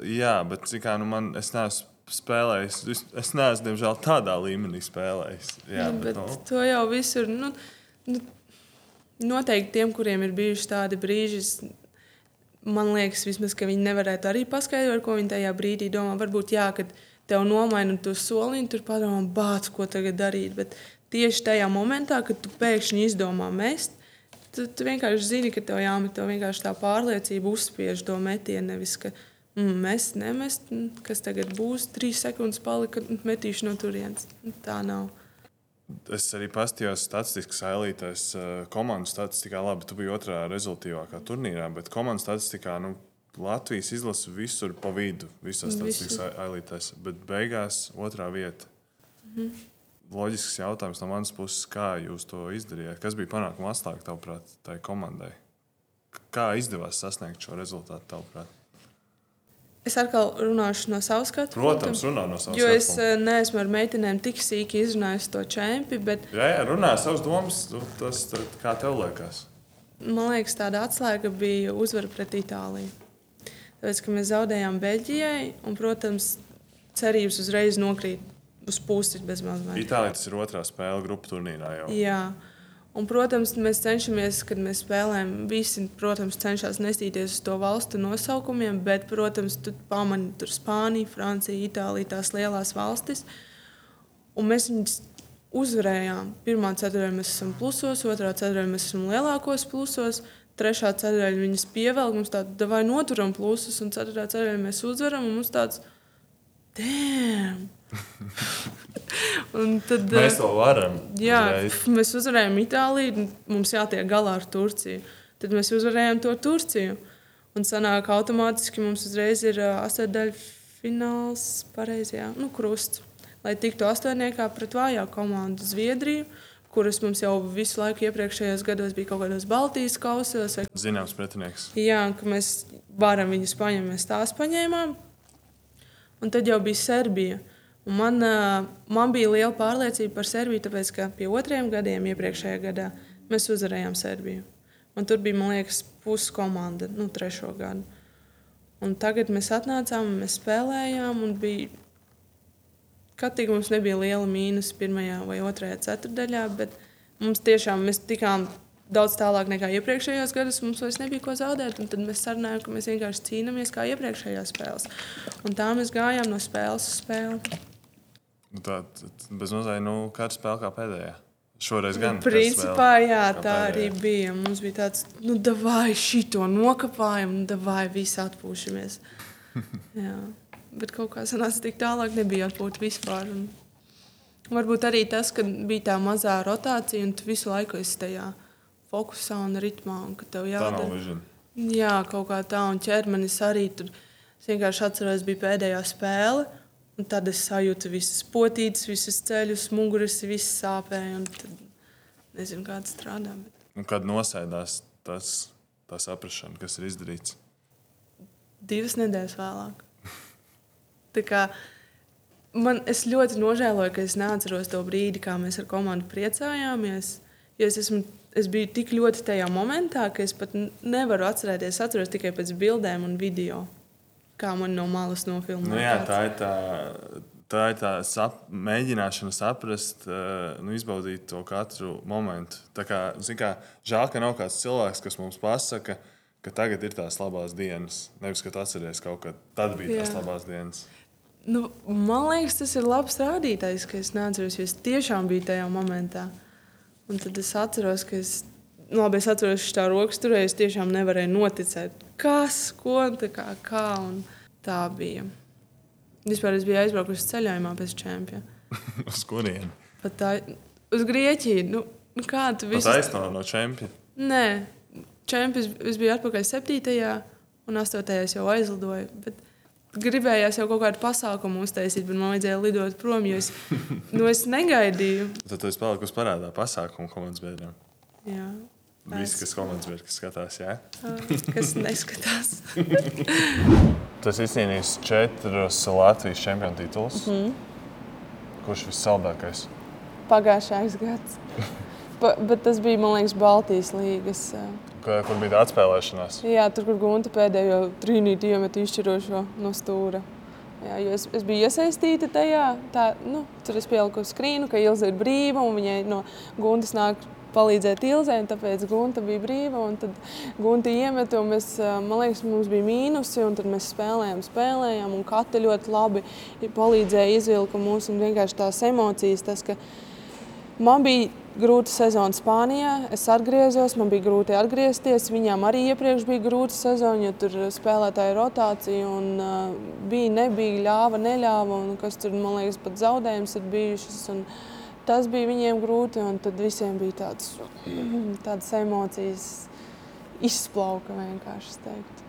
jā, bet kā nu man, es neesmu spēlējis. Es, es neesmu, diemžēl, tādā līmenī spēlējis. Jā, nu, bet, bet nu, to jau visur. Nu, nu, noteikti tiem, kuriem ir bijuši tādi brīži, man liekas, vismaz, ka viņi nevarētu arī paskaidrot, ko viņi tajā brīdī domā. Varbūt, jā, kad tev nomaina to soliņu, tur padomā, bāc, ko tagad darīt. Bet tieši tajā momentā, kad tu pēkšņi izdomā mest, tu, tu vienkārši zini, ka tev jāmet, tev vienkārši tā pārliecība uzspiež to metienu. Nevis, ka mm, mest, nemest, mm, kas tagad būs, trīs sekundes palika, mm, metīšu no turienes. Tā nav. es arī pastījos statistikas ailītēs. Komandu statistikā, labi, tu biji otrā rezultātīvākā turnīrā, bet komandu statistikā nu, Latvijas izlase visur pa vidu, visās Visur. ailītēs. Bet beigās otrā vieta. Mhm. Loģisks jautājums no manas puses, kā jūs to izdarījāt? Kas bija panākuma atslēga, tavuprāt, tai komandai? Kā izdevās sasniegt šo rezultātu, tavuprāt? Es atkal runāšu no savas skatu Protams, runā no savas Jo es skatu eh, neesmu ar meitenēm tik sīki izrunājis to čempi, bet Jā, jā, runā savas domas. Tas kā tev liekas. man liekas, tāda atslēga bija uzvara pret Itāliju. Tāpēc, ka mēs zaudējām Beļģijai, un, protams, cerības uzreiz nokrīt uz pusi bezmazliet. Itālijā tas ir otrā spēle grupu turnīrā jau. Jā. Un, protams, mēs cenšamies, kad mēs spēlējam, visi protams, cenšas nestīties uz to valstu nosaukumiem, bet, protams, tu pamani tur Spāniju, Franciju, Itāliju, tās lielās valstis. Un mēs viņus uzvarējām. Pirmā ceturtajā mēs esam plusos, otrā ceturtajā mēs esam lielākos plusos. Trešā ceturtajā viņas pievelk, mums tāda vai noturam plusus, un ceturtā ceturtajā mēs uzvaram, un mums tāds - damn! Un tad, Mēs eh, to varam. Jā, uzreiz. mēs uzvarējām Itāliju, mums jātiek galā ar Turciju. Tad mēs uzvarējām to Turciju. Un sanāk, automātiski mums uzreiz ir astotdaļfināls, pareizi, jā, nu, krusts. Lai tiktu astotniekā pret vājāku komandu Zviedriju, kuras mums jau visu laiku iepriekšējos gados bija kaut kādos Baltijas kausos. Vai... Zināms, pretinieks. Jā, ka mēs varam viņus paņemt, mēs tās paņēmām. Un tad jau bija Serbija. Un man, man bija liela pārliecība par Serbiju, tāpēc ka pie otriem gadiem, iepriekšējā gadā, mēs uzvarējām Serbiju. Un tur bija, man liekas, puses komanda, nu, trešo gadu. Un tagad mēs atnācām, mēs spēlējām, un bija. Katīgi mums nebija liela mīnus pirmajā vai otrajā ceturdaļā, bet mums tiešām mēs tikām daudz tālāk nekā iepriekšējos gados. Mums vairs nebija ko zaudēt, un tad mēs sarunājām, ka mēs vienkārši cīnāmies kā iepriekšējās spēles. Un tā mēs gājām no spēles uz spēli. Nu, Tā tad bez mazliet, nu, katra spēle kā pēdējā. Šoreiz gan. katra Principā, jā, tā arī pēdējā. bija. Mums bija tāds, nu, vai šito nokāpājam, nu, vai visi atpūšamies. jā. Bet kaut kā sanāca tik tālāk, nebija atpūta vispār. Un varbūt arī tas, ka bija tā mazā rotācija, un tu visu laiku esi tajā fokusā un ritmā. Un, ka tev jādara. Jā, kaut kā tā, un ķermenis arī tur. Es vienkārši atceros, bija pēdējā spēle, un tad es sajūtu visas potītes, visas ceļus, muguras, visas sāpēja. un Tad nezinu, kā tas strādā. Bet... Un kad nosēdās tas, tā saprāšana, kas ir izdarīts. Divas nedēļas vēlāk. Man, es ļoti nožēloju, ka es neatceros to brīdi, kā mēs ar komandu priecājāmies. Jo es, esmu, es biju tik ļoti tajā momentā, ka es pat nevaru atcerēties. Es atceros tikai pēc bildēm un video, kā man no malas nofilmēja. Nu, jā, tā ir tā, tā, ir tā sap, mēģināšana saprast, eh, nu, izbaudīt to katru momentu. Tā kā, kā, žēl, ka nav kāds cilvēks, kas mums pasaka, ka tagad ir tās labās dienas. Nevis, ka tu atceries kaut kad, tad bija tās Jā. labās dienas. Nu, man liekas, tas ir labs rādītājs, ka es neatceros, jo es tiešām biju tajā momentā. Un tad es atceros, ka es, nu, labi, es atceros, ka tā rokas turēja, es tiešām nevarēju noticēt, kas, ko, tā kā, kā un tā bija. Vispār es biju aizbraukusi ceļojumā pēc čempiona. Uz kurieni? Tā, uz Grieķiju, nu, nu kā tu Tas visu... aizsno no čempiona. Nē, čempions, es biju atpakaļ 7. un 8. es jau aizlidoju. Bet gribējās jau kaut kādu pasākumu uztaisīt, bet man vajadzēja lidot prom, jo es, nu, es negaidīju. Tad tu esi palikusi parādā pasākumu komandas biedriem. Jā. Visi, kas komandas biedri, kas skatās, jā. Kas neskatās. Tas izcīnījis četrus Latvijas čempionu titulus. Mm -hmm. Kurš vissaldākais? Pagājušais gads. Bet tas bija, man liekas, Baltijas līgas. ā, Kur, bija tā atspēlēšanās? Jā, tur, kur Gunta pēdējo trīnīti iemet izšķirošo no stūra. Jā, es, es biju iesaistīta tajā. Tā, nu, tur es pieliku skrīnu, ka Ilze ir brīva un viņai no Guntas nāk palīdzēt Ilzei. un Tāpēc Gunta bija brīva. un Tad Gunta iemeta, un mēs, man liekas, mums bija mīnusi. un Tad mēs spēlējām, spēlējām, un katra ļoti labi palīdzēja izvilka mūs. un Vienkārši tās emocijas, tas, ka Man bija grūta sezona Spānijā. Es atgriezos, man bija grūti atgriezties. Viņām arī iepriekš bija grūta sezona, jo tur spēlētāja rotācija un uh, bija, nebija, ļāva, neļāva. Un kas tur, man liekas, pat zaudējums ir bijušas. Un tas bija viņiem grūti, un tad visiem bija tāds, tādas emocijas izplauka vienkārši. es teiktu.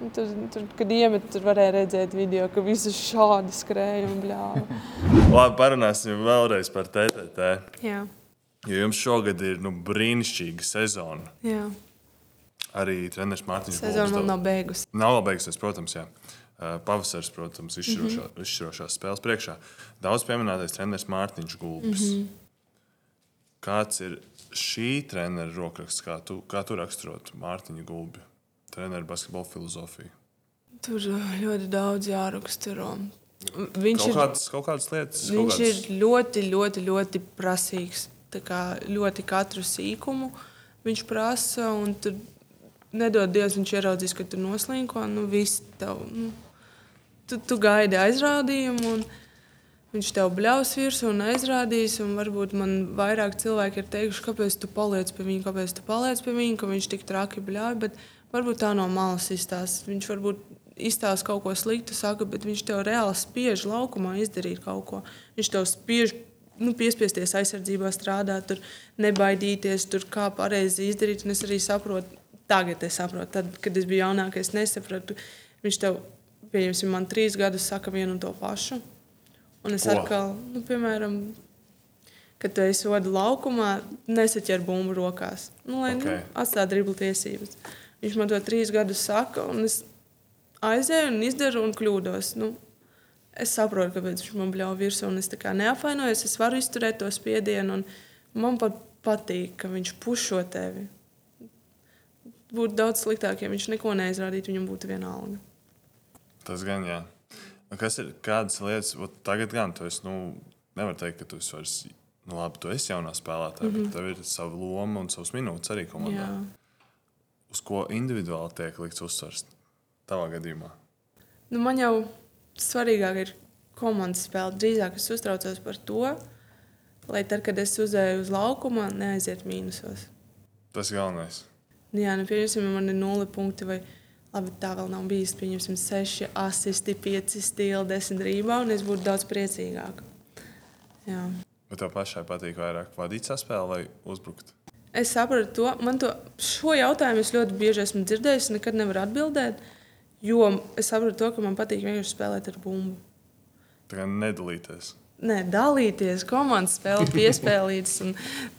Un Tur, tur, kad iemet, tur varēja redzēt video, ka visi šādi skrēja un bļāva. Labi, parunāsim vēlreiz par TTT. Jā, Jo jums šogad ir nu, brīnišķīga sezona. jā. Arī treneris Mārtiņš sezona vēl nav beigusi. Nav vēl beigusies, protams, jā. Pavasaris, protams, izšķirošā, mm -hmm. izšķirošās spēles priekšā. Daudz pieminētais treneris Mārtiņš Gulbis. Mm -hmm. Kāds ir šī trenera rokraksts, kā tu, kā tu raksturot Mārtiņu Gulbi, treneru basketbola filozofiju? Tur ļoti daudz jāraksturo. Viņš Kaut ir, kādas, kaut kādas lietas, kaut viņš kādas... ir ļoti, ļoti, ļoti prasīgs. Tā kā ļoti katru sīkumu viņš prasa, un tur nedod Dievs, viņš ieraudzīs, ka tu noslīko. Nu, viss tev, nu, tu, tu gaidi aizrādījumu, un viņš tev bļaus virsū un aizrādīs. Un varbūt man vairāk cilvēki ir teikuši, kāpēc tu paliec pie viņa, kāpēc tu paliec pie viņa, ka viņš tik traki bļauj. Bet varbūt tā no malas izstāsta. Viņš varbūt izstāsta kaut ko sliktu, saka, bet viņš tev reāli spiež laukumā izdarīt kaut ko. Viņš tev spiež nu, piespiesties aizsardzībā strādāt, tur nebaidīties, tur kā pareizi izdarīt. Un es arī saprotu, tagad es saprotu, tad, kad es biju jaunākais, nesapratu. Viņš tev, pieņemsim, man trīs gadus saka vienu un to pašu. Un es Ko? atkal, nu, piemēram, kad tu esi soda laukumā, nesaķer bumbu rokās. Nu, lai Ok. okay. nu, atstātu driblu tiesības. Viņš man to trīs gadus saka, un es aizēju un izdaru un kļūdos. Nu, es saprotu, kāpēc viņš man bļauj virsū, un es neapvainojos. Es varu izturēt to spiedienu, un man pat patīk, ka viņš pušo tevi. Būtu daudz sliktāk, ja viņš neko neizrādītu, viņam būtu vienalga. Tas gan, jā. Kas ir kādas lietas, ot, tagad gan tu esi, nu, nevar teikt, ka tu esi vairs, nu, labi, tu esi jaunā spēlētāja, mm -hmm. bet tev ir sava loma un savas minūtes arī komandā. Jā. Uz ko individuāli tiek likts uzsvars tavā gadījumā? Nu, man jau svarīgāk ir komandas spēle. Drīzāk es uztraucos par to, lai tad, kad es uzēju uz laukuma, neaiziet mīnusos. Tas galvenais. Nu, jā, nu, pieņemsim, ja man ir nulle punkti, vai labi, tā vēl nav bijis. Pieņemsim, seši asisti, pieci stili, desmit rībā, un es būtu daudz priecīgāka. Jā. Bet tev pašai patīk vairāk vadīt saspēli vai uzbrukt? Es saprotu to. Man to šo jautājumu es ļoti bieži esmu dzirdējis, nekad nevaru atbildēt. Jo es saprotu to, ka man patīk vienkārši spēlēt ar bumbu. Tā kā nedalīties. Nē, dalīties, komandas spēle, piespēlītas.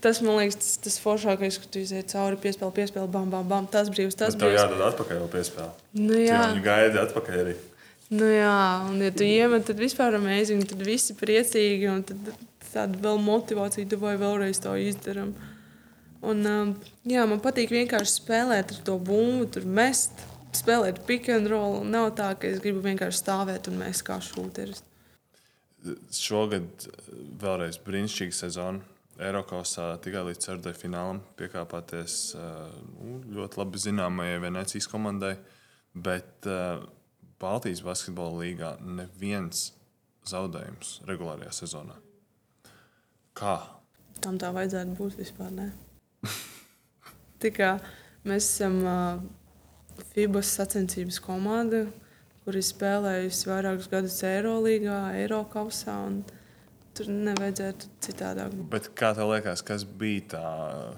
Tas man liekas, tas, tas foršākais, ka tu iziet cauri, piespēli, piespēli, bam, bam, bam. Tas brīvs, tas Bet tev brīvs. jādod atpakaļ jau piespēle. Nu, jā. viņu gaidi atpakaļ arī. Nu, jā, un ja tu iemet, tad vispār amazing, tad visi priecīgi, un tad tāda vēl motivācija, tu vai vēlreiz to izdarām. Un, um, jā, man patīk vienkārši spēlēt ar to bumbu, tur mest, spēlēt pick and roll. Nav tā, ka es gribu vienkārši stāvēt un mēs kā šūteris. Šogad eh, vēlreiz brīnišķīga sezona. Eiropasā tikai līdz ceturtajai finālam piekāpāties eh, nu, ļoti labi zināmajai Venecijas komandai. Bet uh, Baltijas basketbola līgā neviens zaudējums regulārajā sezonā. Kā? Tam tā vajadzētu būt vispār. Ne? Tikā mēs esam uh, FIBAS sacensības komanda, kur ir spēlējusi vairākus gadus Eirolandā, Eiropasā. Tur nevajadzētu citādāk. Bet kā tev liekas, kas bija tā,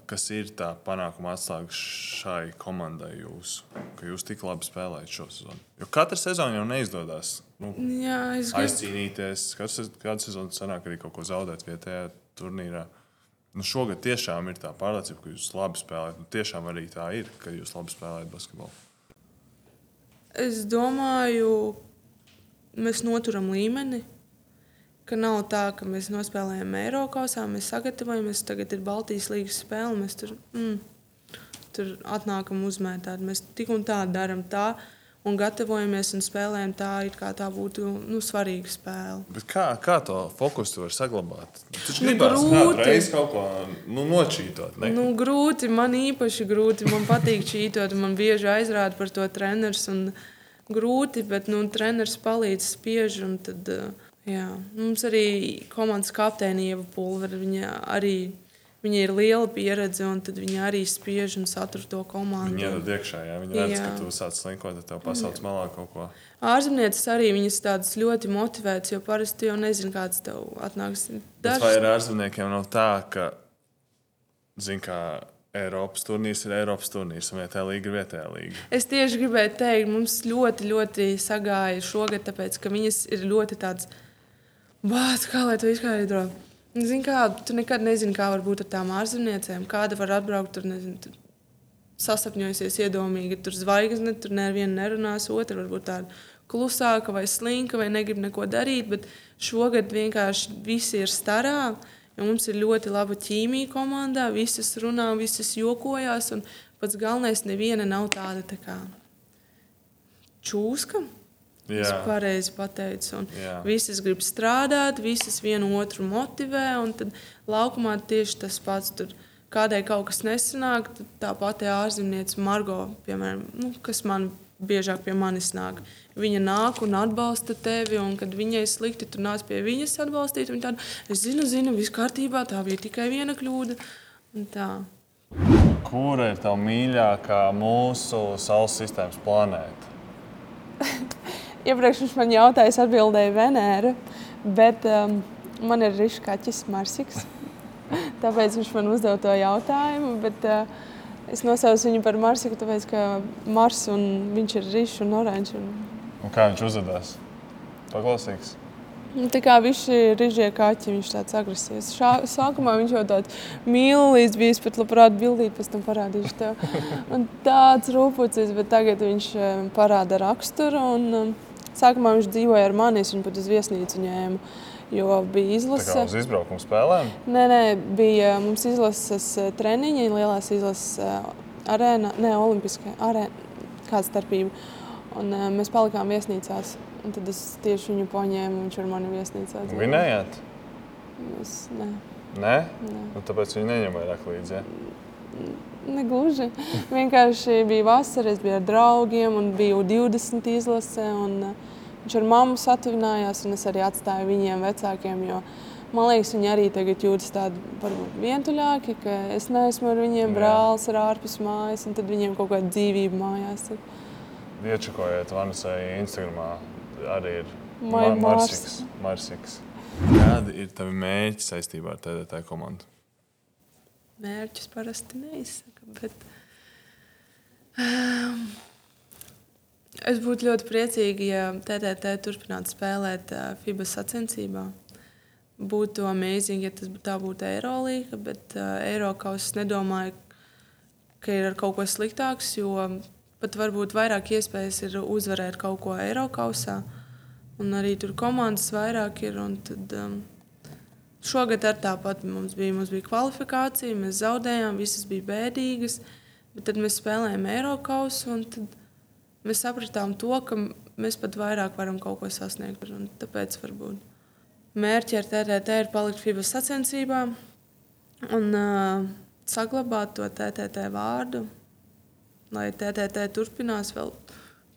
kas ir tā panākuma atslēga šai komandai jūsu, ka jūs tik labi spēlējat šo sezonu? Jo katra sezona jau neizdodas. Nu, Jā, es gribu. aizcīnīties. Katru, katru sezonu sanāk arī kaut ko zaudēt vietējā turnīrā. Nu, šogad tiešām ir tā pārliecība, ka jūs labi spēlējat. Nu, tiešām arī tā ir, ka jūs labi spēlējat basketbolu. Es domāju, mēs noturam līmeni. Ka nav tā, ka mēs nospēlējam Eiropasā, mēs sagatavojamies. Tagad ir Baltijas līnijas spēle. Mēs tur, mm, tur atnākam uzmētāt. Mēs tik un tā darām tā un gatavojamies un spēlējam tā, it kā tā būtu nu, svarīga spēle. Bet kā, kā to fokusu tu vari saglabāt? Taču Nu, gribēji grūti. reiz kaut ko nu, nočītot. Ne? Nu, grūti, man īpaši grūti. Man patīk čītot, man bieži aizrāda par to treneris. Grūti, bet nu, treneris palīdz spiež. Tad, uh, jā. Mums arī komandas kapteini Ieva Pulvera. Viņa arī viņa ir liela pieredze, un viņa arī spiež un satur to komandu. Viņi iedod iekšā, ja viņi redz, Jā. ka tu sāc slinkot, tad tev pasauc malā kaut ko. Ārzemnieces arī viņas tādas ļoti motivētas, jo parasti jau nezinu, kāds tev atnāks. Bet vai ar ārzemniekiem nav tā, ka, zin, kā Eiropas turnīrs ir Eiropas turnīrs, un vietējā līga ir vietējā līga? Es tieši gribēju teikt, mums ļoti, ļoti sagāja šogad, tāpēc ka viņas ir ļoti tādas, bācis, kā lai to izskaidro. Zini, kā, tu nekad nezini, kā var būt ar tām ārzemniecēm. Kāda var atbraukt tur, nezinu, tur sasapņojusies iedomīgi, tur zvaigzne, tur neviena nerunās, otra varbūt tāda klusāka vai slinka vai negrib neko darīt, bet šogad vienkārši visi ir starā. Jo mums ir ļoti laba ķīmija komandā, visas runā, visas jokojās. Pats galvenais, neviena nav tāda tā kā čūska. Es Jā, pareizi pateicu. Un Jā. visas grib strādāt, visas vienu otru motivē. un Tad laukumā tieši tas pats. Tur kādai kaut kas nesanāk, tad tā pati ārzemniece Margo, piemēram, nu, kas man biežāk pie manis nāk. Viņa nāk un atbalsta tevi, un kad viņai slikti, tu nāc pie viņas atbalstīt. Viņa tāda, es zinu, zinu, viss kārtībā, tā bija tikai viena kļūda. Kura ir tā mīļākā mūsu Saules sistēmas planēta? Iepriekš viņš man jautāja, es atbildēju Venēra, bet um, man ir rišs kaķis Marsiks. Tāpēc viņš man uzdeva to jautājumu. Bet, uh, es nosaucu viņu par Marsiku, tāpēc ka Mars un viņš ir rišs un oranžs. Un... Un kā viņš uzvedās? Paklausīgs. Nu, tā kā visi rīžie kaķi, viņš tāds agresīvs. Šā, sākumā viņš jau tāds mīlīgs bija, pat labprāt bildīt, pēc tam parādīšu tev. Un tāds rūpucis, bet tagad viņš eh, parāda raksturu. Un, um, sākumā viņš dzīvoja ar mani, es viņu pat uz viesnīcu ņēmu, jo bija Tā kā izlase. uz izbraukumu spēlēm. Nē, nē, bija mums izlases eh, treniņi, lielās izlases eh, arēnā, ne olimpiskā arēnā, kāda starpība. Un, mēs palikām viesnīcās. Un tad es tieši viņu paņēmu, viņš ar mani viesnīcā. Vinējāt? Es, nē, Nē, nē. nu, tāpēc viņi neņem vairāk līdzi. Ja? Negluži. Vienkārši bija vasara, es biju ar draugiem un biju 20 izlasē. Un, uh, Viņš ar mammu satuvinājās, un es arī atstāju viņiem vecākiem. Jo, man liekas, viņi arī tagad jūtas tādi varbūt vientuļāki, ka es neesmu ar viņiem brālis, ar ārpus mājas, un tad viņiem kaut kāda dzīvība mājās. Tad Iečakojiet Vanusai Instagramā arī ir Mai Ma- Mars. Marsiks. Marsiks. Kādi ir tavi mērķi saistībā ar TDT komandu? Mērķus parasti neizsaka. Bet, um, es būtu ļoti priecīga, ja TTT turpinātu spēlēt uh, FIBA sacensībā. Būtu amazing, ja tas tā būtu Eirolandes, bet uh, Eiropas nedomāju, ka ir kaut ko sliktāks, jo pat varbūt vairāk iespējas ir uzvarēt kaut ko Eiropasā. Un arī tur komandas vairāk ir. Tad, um, Šogad ar tāpat mums bija, mums bija kvalifikācija, mēs zaudējām, visas bija bēdīgas. Bet tad mēs spēlējām Eiropas, un tad mēs sapratām to, ka mēs pat vairāk varam kaut ko sasniegt. Un tāpēc varbūt mērķi ar TTT ir palikt FIBA sacensībā un uh, saglabāt to TTT vārdu, lai TTT turpinās vēl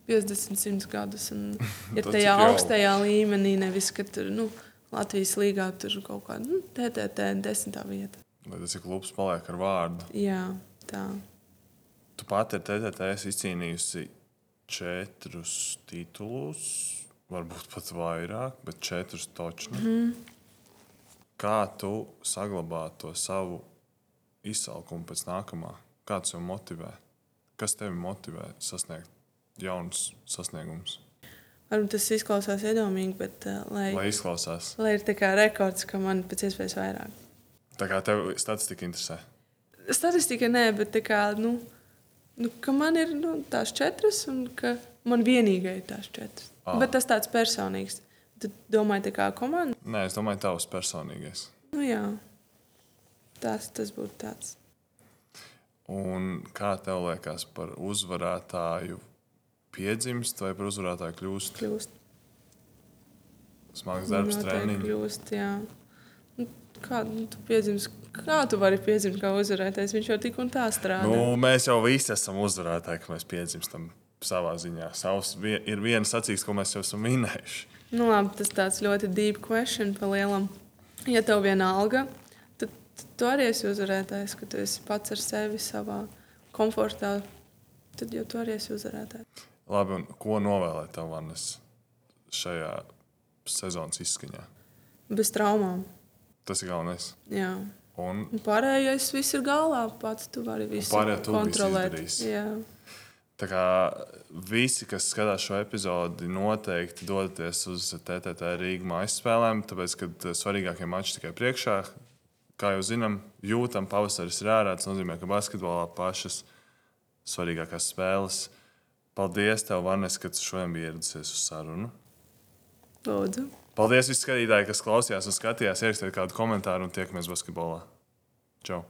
50, 100 gadus. Un, ja Tas tajā augstajā līmenī nevis, ka tur nu, Latvijas līgā tur kaut kāda nu, TTT desmitā vieta. Lai tas ir klubs, paliek ar vārdu. Jā, tā. Tu pati ar TTT esi izcīnījusi četrus titulus, varbūt pat vairāk, bet četrus točni. Mm. Kā tu saglabā to savu izsalkumu pēc nākamā? Kā tas tev motivē? Kas tevi motivē sasniegt jaunus sasniegumus? Varbūt tas izklausās iedomīgi, bet uh, lai, Lai izklausās, lai ir tā kā rekords, ka man pēc iespējas vairāk. tā kā tev statistika interesē. Statistika nē, bet tā kā, nu, nu, ka man ir nu, tās četras un ka man vienīgai ir tās četras. Ah. Bet tas tāds personīgs. Tu domāji, tā kā komanda? Nē, es domāju, tavs personīgais. Nu jā, tas, tas būtu tāds. Un kā tev liekas par uzvarētāju piedzimst vai par uzvarētāju kļūst? Kļūst. Smags darbs, treniņš. Kļūst, jā. Nu, Kā nu, tu piedzimis? Kā tu vari piedzimt kā uzvarētājs? Viņš jau tik un tā strādā. Nu, mēs jau visi esam uzvarētāji, ka mēs piedzimstam savā ziņā. Savs vie- ir viena sacīks, ko mēs jau esam minējuši. Nu, labi, tas tāds ļoti deep question pa lielam. Ja tev viena alga, tad tu arī esi uzvarētājs, ka tu esi pats ar sevi savā komfortā. Tad jau tu arī esi uzvarētājs. Labi, un ko novēlēt tev, Vannes, šajā sezonas izskaņā? Bez traumām. Tas ir galvenais. Jā. Un Un pārējais viss ir galā. Pats tu vari visu tu kontrolēt. Tā kā visi, kas skatās šo epizodi, noteikti dodaties uz TTT Rīgas mājas spēlēm, tāpēc, ka eh, svarīgākie mači tikai priekšā. Kā jau zinām, jūtam, pavasaris ir ārā. Tas nozīmē, ka basketbolā pašas svarīgākās spēles. Paldies, tev, Vannes, ka tu šodien biji ieradusies uz sarunu. Lūdzu. Paldies visiem skatītājiem, kas klausījās un skatījās. Ierakstiet kādu komentāru un tiekamies basketbolā. Čau!